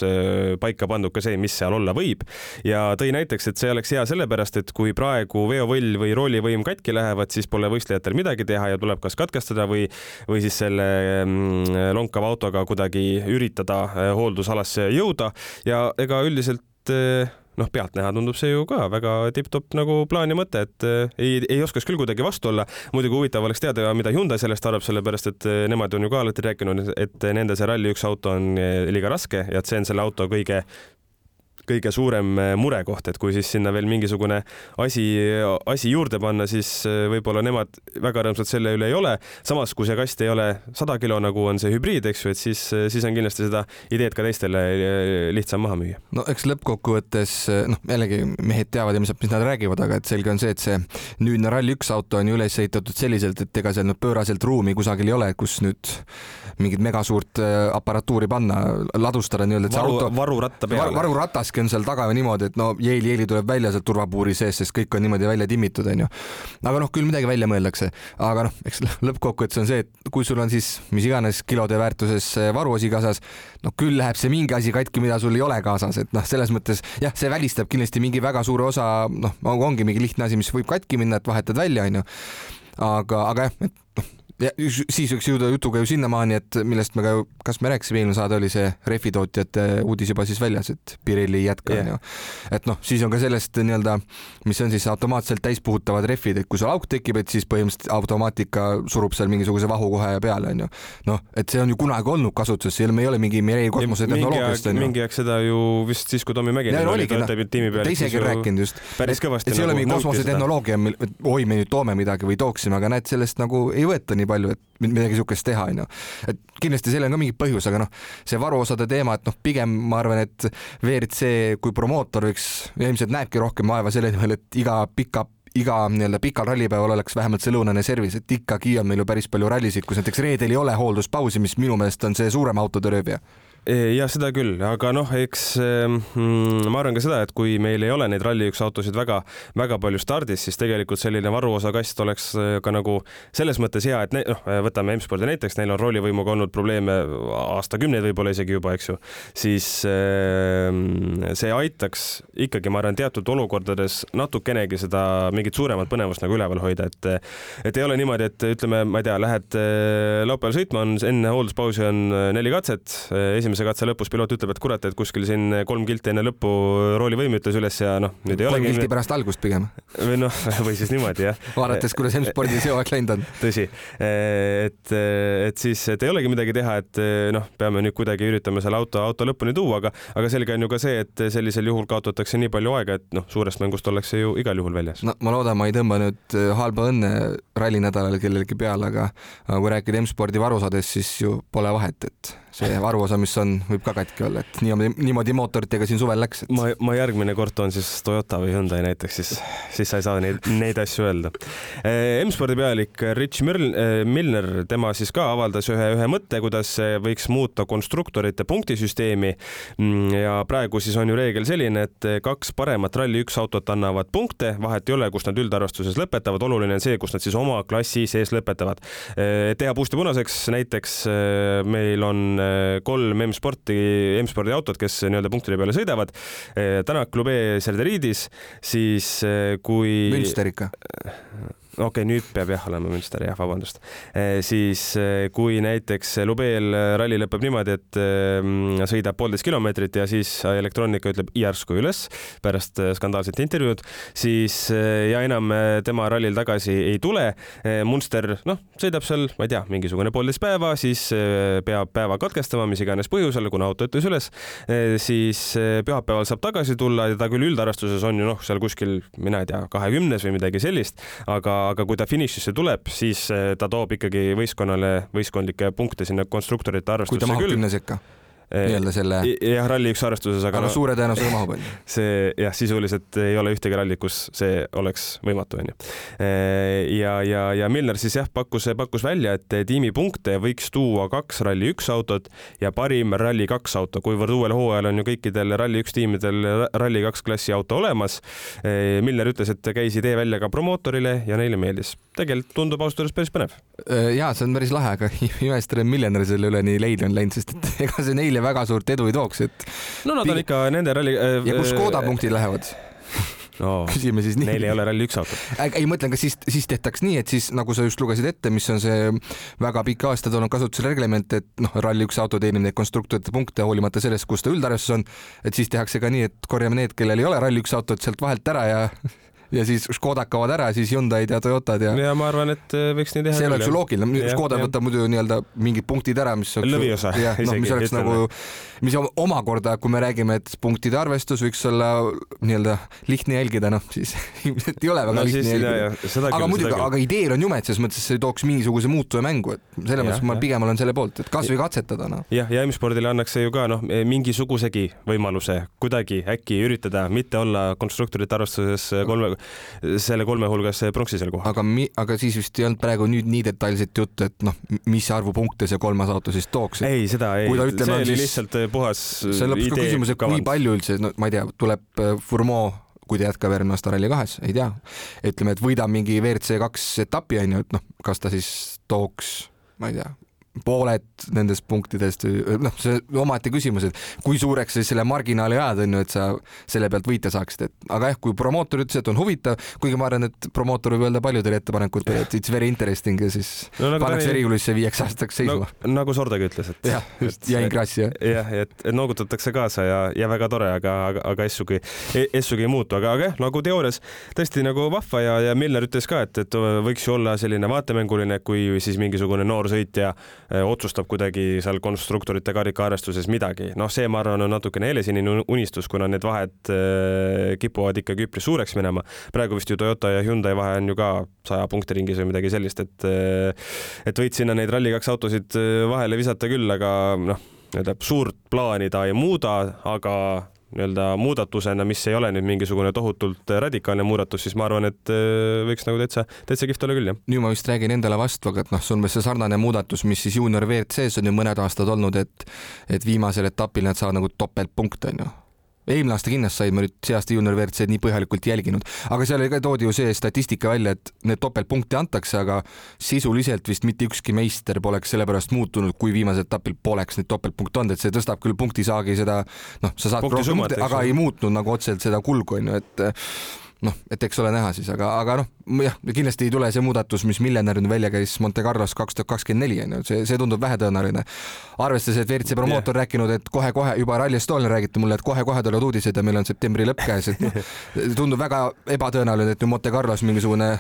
paika pandud ka see, mis seal olla võib. ja tõi näiteks, et see oleks hea sellepärast, et kui praegu veovõll või roolivõim katki lähevad, siis pole võistlejatel midagi teha ja tuleb kas katkestada või, või siis selle mm, lonkava autoga kuidagi üritada äh, hooldusalasse jõuda ja ega üldiselt äh, noh, pealtnäha tundub see ju ka väga tipp-topp nagu plaan ja mõte, et äh, ei, ei oskaks küll kuidagi vastu olla. muidugi huvitav oleks teada, mida Hyundai sellest arvab, sellepärast et nemad on ju ka alati rääkinud, et nende see Rally1 auto on liiga raske ja et see on selle auto kõige kõige suurem äh, murekoht, et kui siis sinna veel mingisugune asi, asi juurde panna, siis äh, võib-olla nemad väga rõõmsad selle üle ei ole. samas, kui see kast ei ole sada kilo, nagu on see hübriid, eks ju, et siis, äh, siis on kindlasti seda ideed ka teistele lihtsam maha müüa. no eks lõppkokkuvõttes noh, jällegi mehed teavad ja mis, nad räägivad, aga et selge on see, et see nüüdne Rally1 auto on ju üles ehitatud selliselt, et ega seal nüüd pööraselt ruumi kusagil ei ole, kus nüüd mingit megasuurt aparatuuri panna, ladustada nii-öelda, et see varu, auto varuratta peale var,. Varurataski on seal taga niimoodi, et no Yeeli, Yeeli tuleb välja sealt turvapuuri sees, sest kõik on niimoodi välja timmitud, onju. aga noh, küll midagi välja mõeldakse, aga noh, eks lõppkokkuvõttes on see, et kui sul on siis mis iganes kilode väärtuses varuosi kaasas, no küll läheb see mingi asi katki, mida sul ei ole kaasas, et noh, selles mõttes jah, see välistab kindlasti mingi väga suure osa, noh, ongi mingi lihtne asi, mis võib katki minna, et vahetad välja, onju. aga, aga jah, et noh ja siis võiks jõuda jutuga ju sinnamaani, et millest me ka, kas me rääkisime eelmine saade, oli see rehvitootjate uudis juba siis väljas, et Pirelli ei jätka onju yeah.. et noh, siis on ka sellest nii-öelda, mis on siis automaatselt täispuhutavad rehvid, et kui sul auk tekib, et siis põhimõtteliselt automaatika surub seal mingisuguse vahu kohe peale onju. noh, et see on ju kunagi olnud kasutuses, me ei ole mingi Mirei kosmosetehnoloogiast onju. mingi aeg seda ju vist siis, kui Tommy Mäkinen oli tiimi peal. ta isegi rääkinud just. päris kõvasti. see ei ole nagu mingi kosmosetehnoloogia, oi, me nüüd toome midagi või tooksime, aga näed, sellest nagu ei võeta nii palju, et midagi niisugust teha, onju. et kindlasti sellel on ka mingi põhjus, aga noh, see varuosade teema, et noh, pigem ma arvan, et WRC kui promootor võiks, ilmselt näebki rohkem vaeva selle nimel, et iga pika iga nii-öelda pikal rallipäeval oleks vähemalt see lõunane servis, et ikkagi on meil ju päris palju rallisid, kus näiteks reedel ei ole hoolduspausi, mis minu meelest on see suurem autode röövija ja seda küll, aga noh, eks mm, ma arvan ka seda, et kui meil ei ole neid Rally1 autosid väga-väga palju stardis, siis tegelikult selline varuosakast oleks äh, ka nagu selles mõttes hea, et noh, võtame M-spordi näiteks, neil on roolivõimuga olnud probleeme aastakümneid võib-olla isegi juba, eks ju, siis see aitaks ikkagi, ma arvan, teatud olukordades natukenegi seda mingit suuremat põnevust nagu üleval hoida, et et ei ole niimoodi, et ütleme, ma ei tea, lähed äh, laupäeval sõitma, on enne hoolduspausi on äh, neli katset, esimene esimese katse lõpus piloot ütleb, et kurat, et kuskil siin kolm kilti enne lõppu roolivõim ütles üles ja noh, nüüd ei ole. kolm kilti pärast algust pigem. või noh, <laughs> või siis niimoodi jah. vaadates, kuidas M-spordis <laughs> jõuaks läinud on. tõsi, et, et siis, et ei olegi midagi teha, et noh, peame nüüd kuidagi üritama selle auto, auto lõpuni tuua, aga, aga selge on ju ka see, et sellisel juhul kaotatakse nii palju aega, et noh, suurest mängust ollakse ju igal juhul väljas. no ma loodan, ma ei tõmba nüüd halba õnne rallinädalal kellelegi peale, aga kui rääkida M-spordi varusadest, siis ju pole vahet, et see varuosa, mis on, võib ka katki olla, et niimoodi, niimoodi mootoritega siin suvel läks et.... ma, ma järgmine kord toon siis Toyota või Hyundai näiteks, siis, siis sa ei saa neid, neid asju öelda. Eh, M-spordi pealik Rich eh, Milner, tema siis ka avaldas ühe, ühe mõtte, kuidas võiks muuta konstruktorite punktisüsteemi. Mm, ja praegu siis on ju reegel selline, et kaks paremat Rally1 autot annavad punkte, vahet ei ole, kus nad üldarvestuses lõpetavad, oluline on see, kus nad siis oma klassi sees lõpetavad. Eh, teha puust ja punaseks näiteks meil on kolm M-sporti, M-spordi autot, kes nii-öelda punktide peale sõidavad. Tänak, Klube, Serderiidis, siis eh, kui. Münster ikka okei okay,, nüüd peab jah olema Münster, jah, vabandust. siis kui näiteks Lubeel ralli lõpeb niimoodi, et sõidab poolteist kilomeetrit ja siis elektroonika ütleb järsku üles pärast skandaalset intervjuud, siis ja enam tema rallil tagasi ei tule. Munster, noh, sõidab seal, ma ei tea, mingisugune poolteist päeva, siis peab päeva katkestama, mis iganes põhjusel, kuna auto ütles üles, siis pühapäeval saab tagasi tulla ja ta küll üldarvestuses on ju noh, seal kuskil, mina ei tea, kahekümnes või midagi sellist, aga, aga kui ta finišisse tuleb, siis eh, ta toob ikkagi võistkonnale võistkondlikke punkte sinna konstruktorite arvestusse küll. kui ta mahub kümne sekka nii-öelda selle. jah, ralli üks arvestuses, aga. aga no, suure tõenäosusega mahub <laughs> onju. see jah, sisuliselt ei ole ühtegi rallit, kus see oleks võimatu onju. Ja, ja, ja Milner siis jah, pakkus, pakkus välja, et tiimipunkte võiks tuua kaks ralli üks autot ja parim ralli kaks auto, kuivõrd uuel hooajal on ju kõikidel ralli üks tiimidel ralli kaks klassi auto olemas. Milner ütles, et käis idee välja ka promootorile ja neile meeldis. tegelikult tundub ausalt öeldes päris põnev. ja see on päris lahe, aga <laughs> imestan, et Milner selle üle nii leili on läinud, sest et <laughs> ega see neile väga suurt edu ei tooks, et. no nad on ikka nende ralli äh,. ja kus Škoda punktid lähevad? no <laughs> küsime siis nii. Neil ei ole ralli üks autot. ei, mõtlen, kas siis, siis tehtaks nii, et siis nagu sa just lugesid ette, mis on see väga pikki aastaid olnud kasutusel reglement, et noh, ralli üks auto teenib neid konstruktorite punkte hoolimata sellest, kus ta üldarvestuses on, et siis tehakse ka nii, et korjame need, kellel ei ole ralli üks autot sealt vahelt ära ja <laughs> ja siis Škodad kaovad ära, siis Hyundai'd ja Toyotad ja. ja ma arvan, et äh, võiks nii teha. see oleks ju loogiline, Škoda võtab muidu nii-öelda mingid punktid ära, mis lõviosa. jah, noh, mis oleks nagu, mis omakorda, kui me räägime, et punktide arvestus võiks olla nii-öelda lihtne jälgida, noh siis <laughs> ilmselt ei ole väga no, lihtne siis, jälgida. aga muidugi, aga ideel on jume, et selles mõttes see tooks mingisuguse muutuse mängu, et selles mõttes ma pigem olen selle poolt, et kasvõi katsetada, noh. jah, ja M-spordile annaks see ju ka noh, mingisugusegi võimaluse kuidagi äkki üritada mitte olla konstruktorite arvestuses kolme selle kolme hulgas pronksisel kohal. aga mi-, aga siis vist ei olnud praegu nüüd nii detailset juttu, et noh, mis arvu punkte see kolmas auto siis tooks. ei, seda ei, see oli siis... lihtsalt eh, puhas see on lõpuks ka küsimus, et kui palju üldse, no ma ei tea, tuleb eh, Fourmeau kui ta jätkab järgmine aasta Rally2-s, ei tea. ütleme, et võidab mingi WRC kaks etapi onju, et noh, kas ta siis tooks, ma ei tea, pooled nendest punktidest, noh, see omaette küsimus, et kui suureks sa selle marginaali ajad, on ju, et sa selle pealt võita saaksid, et aga jah, kui promootor ütles, et on huvitav, kuigi ma arvan, et promootor võib öelda paljudele ettepanekutele, et it's very interesting ja siis no, nagu pannakse erijuulisse viieks aastaks seisma no,. nagu Sordagi ütles, et jah, just, jäin krassi, jah. jah, et, noogutatakse kaasa ja, ja väga tore, aga, aga, aga essugi, essugi ei muutu, aga, aga jah, nagu teoorias tõesti nagu vahva ja, ja Miller ütles ka, et, et võiks ju olla selline vaatemänguline, kui siis mingisugune noor sõitja otsustab kuidagi seal konstruktorite karikaarvestuses midagi. noh, see, ma arvan, on natukene helesinine unistus, kuna need vahed äh, kipuvad ikkagi üpris suureks minema. praegu vist ju Toyota ja Hyundai vahe on ju ka saja punkti ringis või midagi sellist, et äh, et võid sinna neid Rally2 autosid vahele visata küll, aga noh, nii-öelda suurt plaani ta ei muuda, aga nii-öelda muudatusena, mis ei ole nüüd mingisugune tohutult radikaalne muudatus, siis ma arvan, et äh, võiks nagu täitsa, täitsa kihvt olla küll, jah. nüüd ma vist räägin endale vastu, aga et noh, see on umbes see sarnane muudatus, mis siis juunior WRC-s on ju mõned aastad olnud, et et viimasel etapil nad saavad nagu topeltpunkte, on ju eelmine aasta kindlasti said, ma nüüd see aasta juunior WRC-d nii põhjalikult jälginud, aga seal ka toodi ju see statistika välja, et need topeltpunkte antakse, aga sisuliselt vist mitte ükski meister poleks sellepärast muutunud, kui viimasel etapil poleks neid topeltpunkte olnud, et see tõstab küll punktisaagi seda, noh, sa saad punkte, aga ei muutnud nagu otseselt seda kulgu onju, et noh, et eks ole näha siis, aga, aga noh, jah, kindlasti ei tule see muudatus, mis miljonär nüüd välja käis Monte Carlos kaks tuhat kakskümmend neli on ju, see, see tundub vähetõenäoline. arvestades, et WRC promootor yeah. rääkinud, et kohe-kohe juba Rally Estonial räägiti mulle, et kohe-kohe tulevad uudised ja meil on septembri lõpp käes, et noh, <laughs> tundub väga ebatõenäoline, et nüüd Monte Carlos mingisugune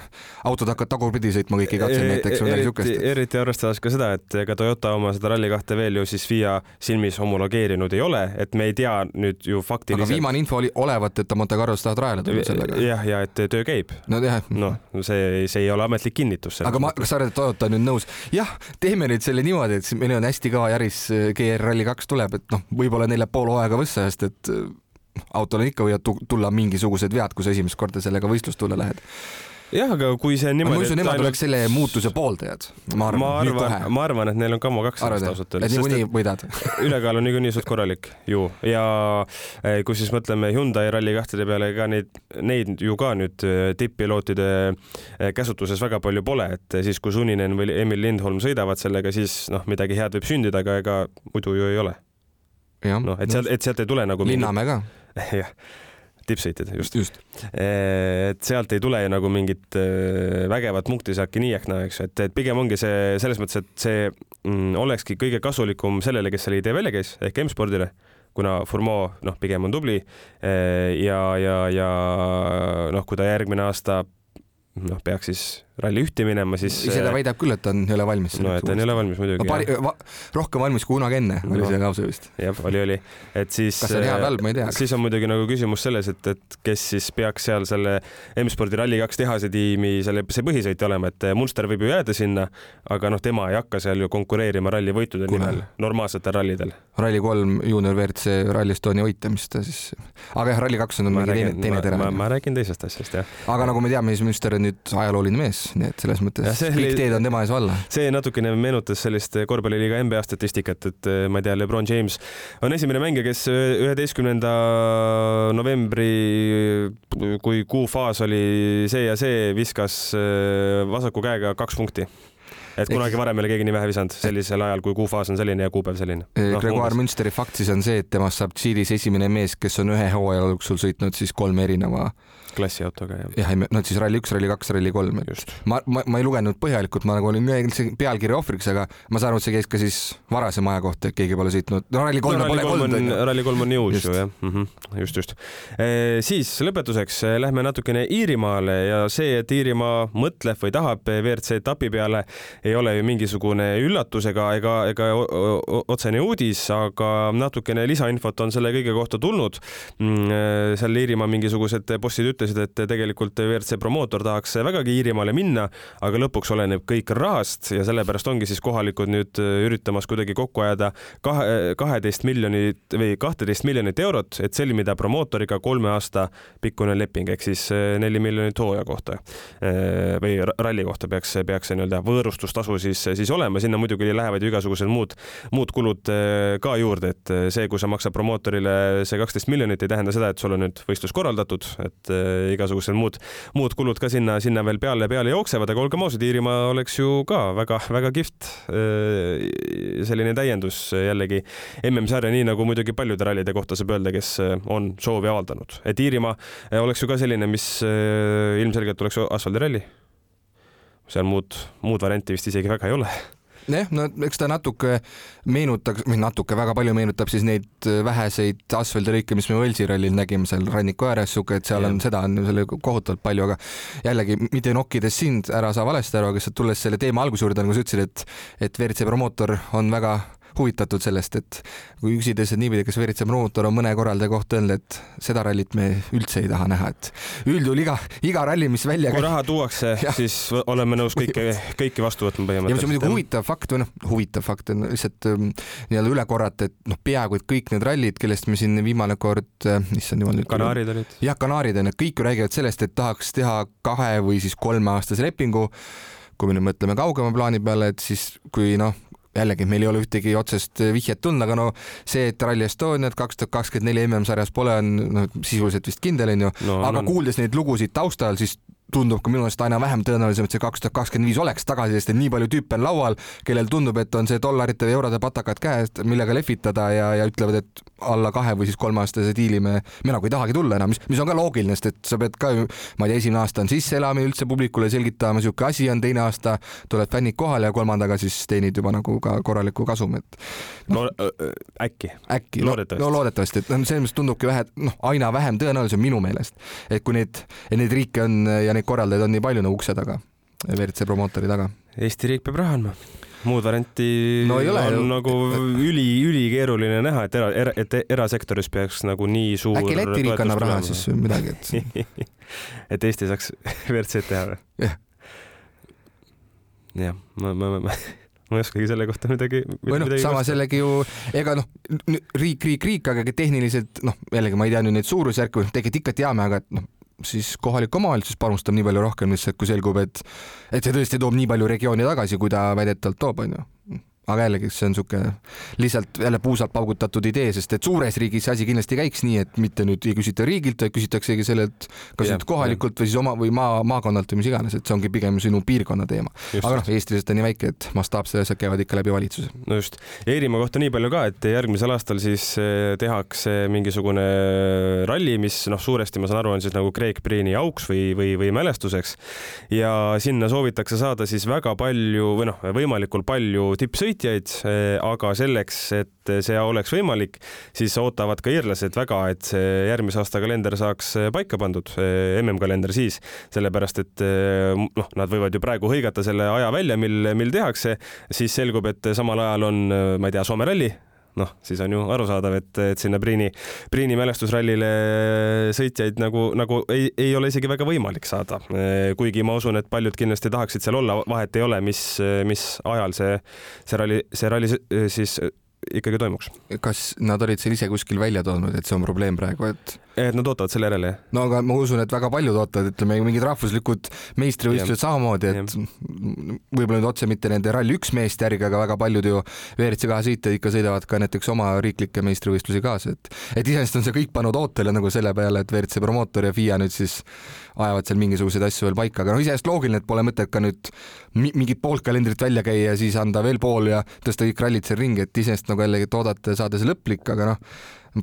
autod hakkavad tagurpidi sõitma kõiki katseid e, näiteks või midagi siukest. eriti arvestades ka seda, et ega Toyota oma seda Rally2 veel ju siis FIA silmis homologeerinud ei ole, et me ei tea nüüd ju faktiliselt. aga viimane info oli olevat, et Monte Carlos tahavad rajale tulla sellega. Jah, ja et töö käib. no jah. noh, see, see ei ole ametlik kinnitus. aga ma, kas sa arvad, et Toyota on nüüd nõus? jah, teeme nüüd selle niimoodi, et meil on hästi kõva Yaris äh, GR Rally kaks tuleb, et noh, võib-olla neil läheb pool hooaega võssa, sest et äh, autol on ikka võivad tulla mingisugused vead, kui sa esimest korda sellega võistlustuule lähed jah, aga kui see niimoodi. ma usun, nemad ainult... oleks selle muutuse pooldajad. ma arvan, ma arvan, ma arvan, et neil on Kamo kaks aastat ausalt öeldes. et niikuinii võidad <laughs> ülekaal on niikuinii suht korralik ju ja eh, kui siis mõtleme Hyundai Rally2-de peale, ega neid, neid ju ka nüüd eh, tipp-pilootide eh, käsutuses väga palju pole, et siis kui Suninen või Emil Lindholm sõidavad sellega, siis noh, midagi head võib sündida, aga ega muidu ju ei ole. noh, et sealt, et sealt ei tule nagu. Linnamäe ka. <laughs> jah tippsõitjad, just, just.. et sealt ei tule ju nagu mingit vägevat punktisaaki nii ehk naa, eks ju, et, et pigem ongi see selles mõttes, et see mm, olekski kõige kasulikum sellele, kes selle idee välja käis ehk M-spordile kuna Formeau noh, pigem on tubli ja, ja, ja noh, kui ta järgmine aasta noh, peaks siis ralli ühte minema, siis. ise ta väidab küll, et ta on, ei ole valmis. no, et ta ei ole valmis muidugi no,. Pari, va, rohkem valmis kui kunagi enne no, oli see lause vist. jah, oli, oli, et siis. kas see on hea või halb, ma ei tea. siis on muidugi nagu küsimus selles, et, et kes siis peaks seal selle M-spordi Rally2 tehase tiimi selle, see põhisõitja olema, et Munster võib ju jääda sinna, aga noh, tema ei hakka seal ju konkureerima ralli võitude Kuna? nimel normaalsetel rallidel. Rally3 juunior WRC Rally Estonia võitja, mis ta siis, aga jah, Rally2 on mingi teine, teine tera. ma, ma räägin teisest asjast, jah. aga nagu me teame, siis Münster on nüüd ajalooline mees, nii et selles mõttes kõik teed on tema ees valla. see natukene meenutas sellist korvpalliliiga NBA statistikat, et eh, ma ei tea, Lebron James on esimene mängija, kes üheteistkümnenda novembri, kui kuufaas oli see ja see, viskas eh, vasaku käega kaks punkti et kunagi varem ei ole keegi nii vähe visanud sellisel ajal, kui kuufaas on selline ja kuupäev selline no,. Gregoire Münsteri fakt siis on see, et temast saab Tšiilis esimene mees, kes on ühe hooaja jooksul sõitnud siis kolme erineva klassiautoga jah? jah, no siis Rally1, Rally2, Rally3, et ma, ma, ma ei lugenud põhjalikult, ma nagu olin pealkirja ohvriks, aga ma saan aru, et see käis ka siis varasema aja kohta, et keegi pole sõitnud. no Rally3 no, pole olnud. Rally3 on nii uus ju jah mm, -hmm. just, just e,. siis lõpetuseks eh, lähme natukene Iirimaale ja see, et Iirimaa mõtleb või tahab WRC etapi peale, ei ole ju mingisugune üllatus ega, ega, ega otsene uudis, aga natukene lisainfot on selle kõige kohta tulnud. Mm, eh, seal Iirimaa mingisugused bossid ütlesid, ütlesid, et tegelikult WRC promootor tahaks vägagi Iirimaale minna, aga lõpuks oleneb kõik rahast ja sellepärast ongi siis kohalikud nüüd üritamas kuidagi kokku ajada kahe, kaheteist miljonit või kahteteist miljonit eurot, et sõlmida promootoriga kolme aasta pikkune leping ehk siis eh, neli miljonit hooaja kohta. Eh, või ralli kohta peaks, peaks see nii-öelda võõrustustasu siis, siis olema, sinna muidugi lähevad ju igasugused muud, muud kulud eh, ka juurde, et see, kui sa maksad promootorile see kaksteist miljonit, ei tähenda seda, et sul on nüüd võistlus korraldatud, et igasugused muud, muud kulud ka sinna, sinna veel peale, peale jooksevad, aga olgem ausad, Iirimaa oleks ju ka väga-väga kihvt äh, selline täiendus jällegi MM-sarja, nii nagu muidugi paljude rallide kohta saab öelda, kes äh, on soovi avaldanud, et Iirimaa äh, oleks ju ka selline, mis ilmselgelt oleks asfaldiralli. seal muud, muud varianti vist isegi väga ei ole jah, no eks ta natuke meenutaks, või natuke, väga palju meenutab siis neid äh, väheseid asfaldirõike, mis me Võlsi rallil nägime seal ranniku ääres, sihuke, et seal ja. on seda on selle kohutavalt palju, aga jällegi mitte nokkides sind, ära saa valesti aru, aga lihtsalt tulles selle teema alguse juurde, nagu sa ütlesid, et, et WRC promootor on väga huvitatud sellest, et kui üksides, et niipidi, kas Veritsa promootor on mõne korraldaja kohta öelnud, et seda rallit me üldse ei taha näha, et üldjuhul iga, iga ralli, mis välja kui raha tuuakse, <laughs> siis oleme nõus kõike, kõiki vastu võtma põhimõtteliselt. ja mis on muidugi huvitav fakt või noh, huvitav fakt on lihtsalt ähm, nii-öelda üle korrata, et noh, peaaegu et kõik need rallid, kellest me siin viimane kord, äh, issand jumal nüüd. Kanaarid olid. jah, Kanaarid on, kõik ju räägivad sellest, et tahaks teha kahe või siis kolmeaastase lepingu kui me nüüd mõtleme kaugema plaani peale, et siis kui noh, jällegi meil ei ole ühtegi otsest vihjet tulnud, aga no see, et Rally Estoniat kaks tuhat kakskümmend neli MM-sarjas pole, on noh, sisuliselt vist kindel onju no,, aga no, kuuldes neid lugusid taustal, siis tundub ka minu meelest aina vähem tõenäolisem, et see kaks tuhat kakskümmend viis oleks tagasi, sest et nii palju tüüpe on laual, kellel tundub, et on see dollarite või eurode patakad käes, millega lehvitada ja, ja ütlevad, et alla kahe või siis kolmeaastase diili me, me nagu ei tahagi tulla enam, mis, mis on ka loogiline, sest et sa pead ka ju, ma ei tea, esimene aasta on sisseelamine üldse publikule selgitama, sihuke asi on, teine aasta tulevad fännid kohale ja kolmandaga siis teenid juba nagu ka korralikku kasumit no,. no äkki. äkki, loodetavasti. no loodetavasti, et noh, selles mõttes tundubki vähe, noh, aina vähem tõenäolisem minu meelest, et kui neid, neid riike on ja neid korraldajaid on nii palju nagu ukse taga, WRC promootori taga. Eesti riik peab raha andma muud varianti no ole, on nagu üli, ülikeeruline näha, et era, era, et erasektoris peaks nagu nii suur. äkki Läti riik annab raha siis midagi, et <laughs> et Eesti saaks <laughs> WRC-d teha või? jah. jah, ma, ma, ma, ma ei oskagi selle kohta midagi. või noh, samas jällegi ju ega noh, riik, riik, riik, aga tehniliselt noh, jällegi ma ei tea nüüd neid suurusjärke, tegelikult ikka teame, aga et noh siis kohalik omavalitsus panustab nii palju rohkem lihtsalt, kui selgub, et, et see tõesti toob nii palju regiooni tagasi, kui ta väidetavalt toob, onju. Aga jällegi, see on niisugune lihtsalt jälle puusalt paugutatud idee, sest et suures riigis see asi kindlasti käiks nii, et mitte nüüd ei küsita riigilt, vaid küsitaksegi sellelt, kas Jah, nüüd kohalikult või siis oma või maa, maakonnalt või mis iganes, et see ongi pigem sinu piirkonna teema. Aga noh, Eesti lihtsalt on nii väike, et mastaapsed asjad käivad ikka läbi valitsuse. no just, ja Iirimaa kohta nii palju ka, et järgmisel aastal siis eh, tehakse mingisugune ralli, mis noh, suuresti ma saan aru, on siis nagu Craig Breen'i auks või, või, või mälestuseks. ja sinna soovitakse saada siis väga palju või noh, võimalikult palju tippsõitjaid, aga selleks, et see oleks võimalik, siis ootavad ka iirlased väga, et see järgmise aasta kalender saaks paika pandud, MM-kalender siis, sellepärast et noh, nad võivad ju praegu hõigata selle aja välja, mil, mil tehakse, siis selgub, et samal ajal on, ma ei tea, Soome ralli noh, siis on ju arusaadav, et, et sinna Priini, Priini mälestusrallile sõitjaid nagu, nagu ei, ei ole isegi väga võimalik saada. kuigi ma usun, et paljud kindlasti tahaksid seal olla, vahet ei ole, mis, mis ajal see, see ralli, see ralli siis ikkagi toimuks. kas nad olid seal ise kuskil välja toonud, et see on probleem praegu, et et nad ootavad selle järele, jah? no aga ma usun, et väga paljud ootavad, ütleme mingid rahvuslikud meistrivõistlused samamoodi, et võib-olla nüüd otse mitte nende Rally1 meeste järgi, aga väga paljud ju WRC kahe sõitjad ikka sõidavad ka näiteks oma riiklikke meistrivõistlusi kaasa, et et iseenesest on see kõik pannud ootele nagu selle peale, et WRC promootor ja FIA nüüd siis ajavad seal mingisuguseid asju veel paika, aga noh, iseenesest loogiline, et pole mõtet ka nüüd mingit poolt kalendrit välja käia ja siis anda veel pool ja tõsta kõik rallid seal ringi, et iseenesest nagu jällegi, et oodata ja saada see lõplik, aga noh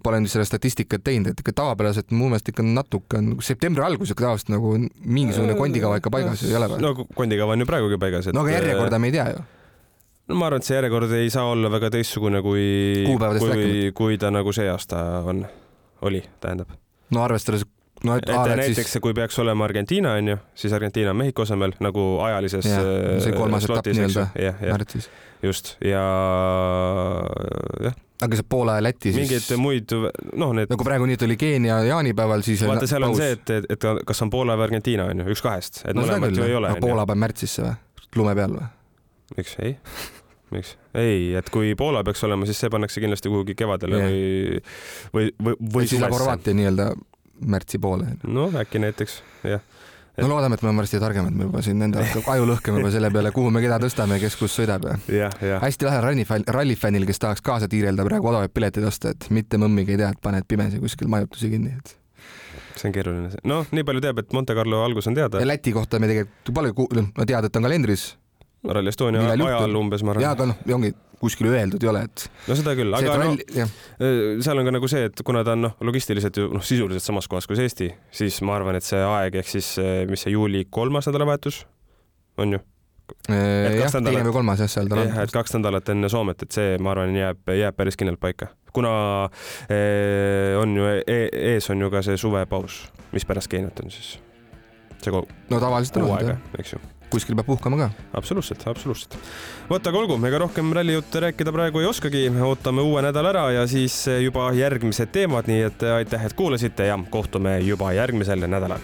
pole nüüd seda statistikat teinud, et ikka tavapäraselt mu meelest ikka natuke on septembri alguses tavaliselt nagu mingisugune kondikava ikka paigas ei ole või? no kondikava on ju praegugi paigas. no aga järjekorda me ei tea ju. no ma arvan, et see järjekord ei saa olla väga teistsugune kui, kui, kui ta nagu see aasta on, oli, tähendab. no arvestades no et, et näiteks siis... kui peaks olema Argentiina onju, siis Argentiina on Mehhiko asemel nagu ajalises. see kolmas etapp nii-öelda märtsis. Just ja jah aga see Poola ja Läti siis? mingeid muid, noh, need. nagu praegu nii, et oli Keenia jaanipäeval, siis. vaata, seal paus. on see, et, et, et kas on Poola või Argentiina on ju, üks kahest, et no, mõlemat ju ei ole. Poola paneb märtsisse või, lume peal või? miks ei? miks? ei, et kui Poola peaks olema, siis see pannakse kindlasti kuhugi kevadele yeah. või, või, või, või suvesse. Horvaatia nii-öelda märtsi poole. no äkki näiteks, jah. No loodame, et me oleme varsti targemad, me juba siin enda <laughs> aju lõhkame juba selle peale, kuhu me keda tõstame kes kus sõidab ja, ja. hästi lahe rallifänn, rallifännil, kes tahaks kaasa tiirelda praegu odavaid pileteid osta, et mitte mõmmigi ei tea, et paned pimesi kuskil majutusi kinni, et see on keeruline, noh, nii palju teab, et Monte Carlo algus on teada. ja Läti kohta me tegelikult palju, no tead, et on kalendris. Rally Estonia ajal umbes, ma arvan. jaa, aga noh, ongi kuskil öeldud ei ole, et. no seda küll, aga no, seal on ka nagu see, et kuna ta on noh, logistiliselt ju noh, sisuliselt samas kohas kui Eesti, siis ma arvan, et see aeg ehk siis mis see juuli kolmas nädalavahetus on ju? jah, teine või kolmas jah, seal ta on. et kaks nädalat enne Soomet, et see, ma arvan, jääb, jääb päris kindlalt paika, kuna eh, on ju e, ees on ju ka see suvepaus, mis pärast Keeniat on siis. see kuu. no tavaliselt on aega, eks ju kuskil peab puhkama ka. absoluutselt, absoluutselt. vot, aga olgu, ega rohkem rallijutte rääkida praegu ei oskagi, ootame uue nädala ära ja siis juba järgmised teemad, nii et aitäh, et kuulasite ja kohtume juba järgmisel nädalal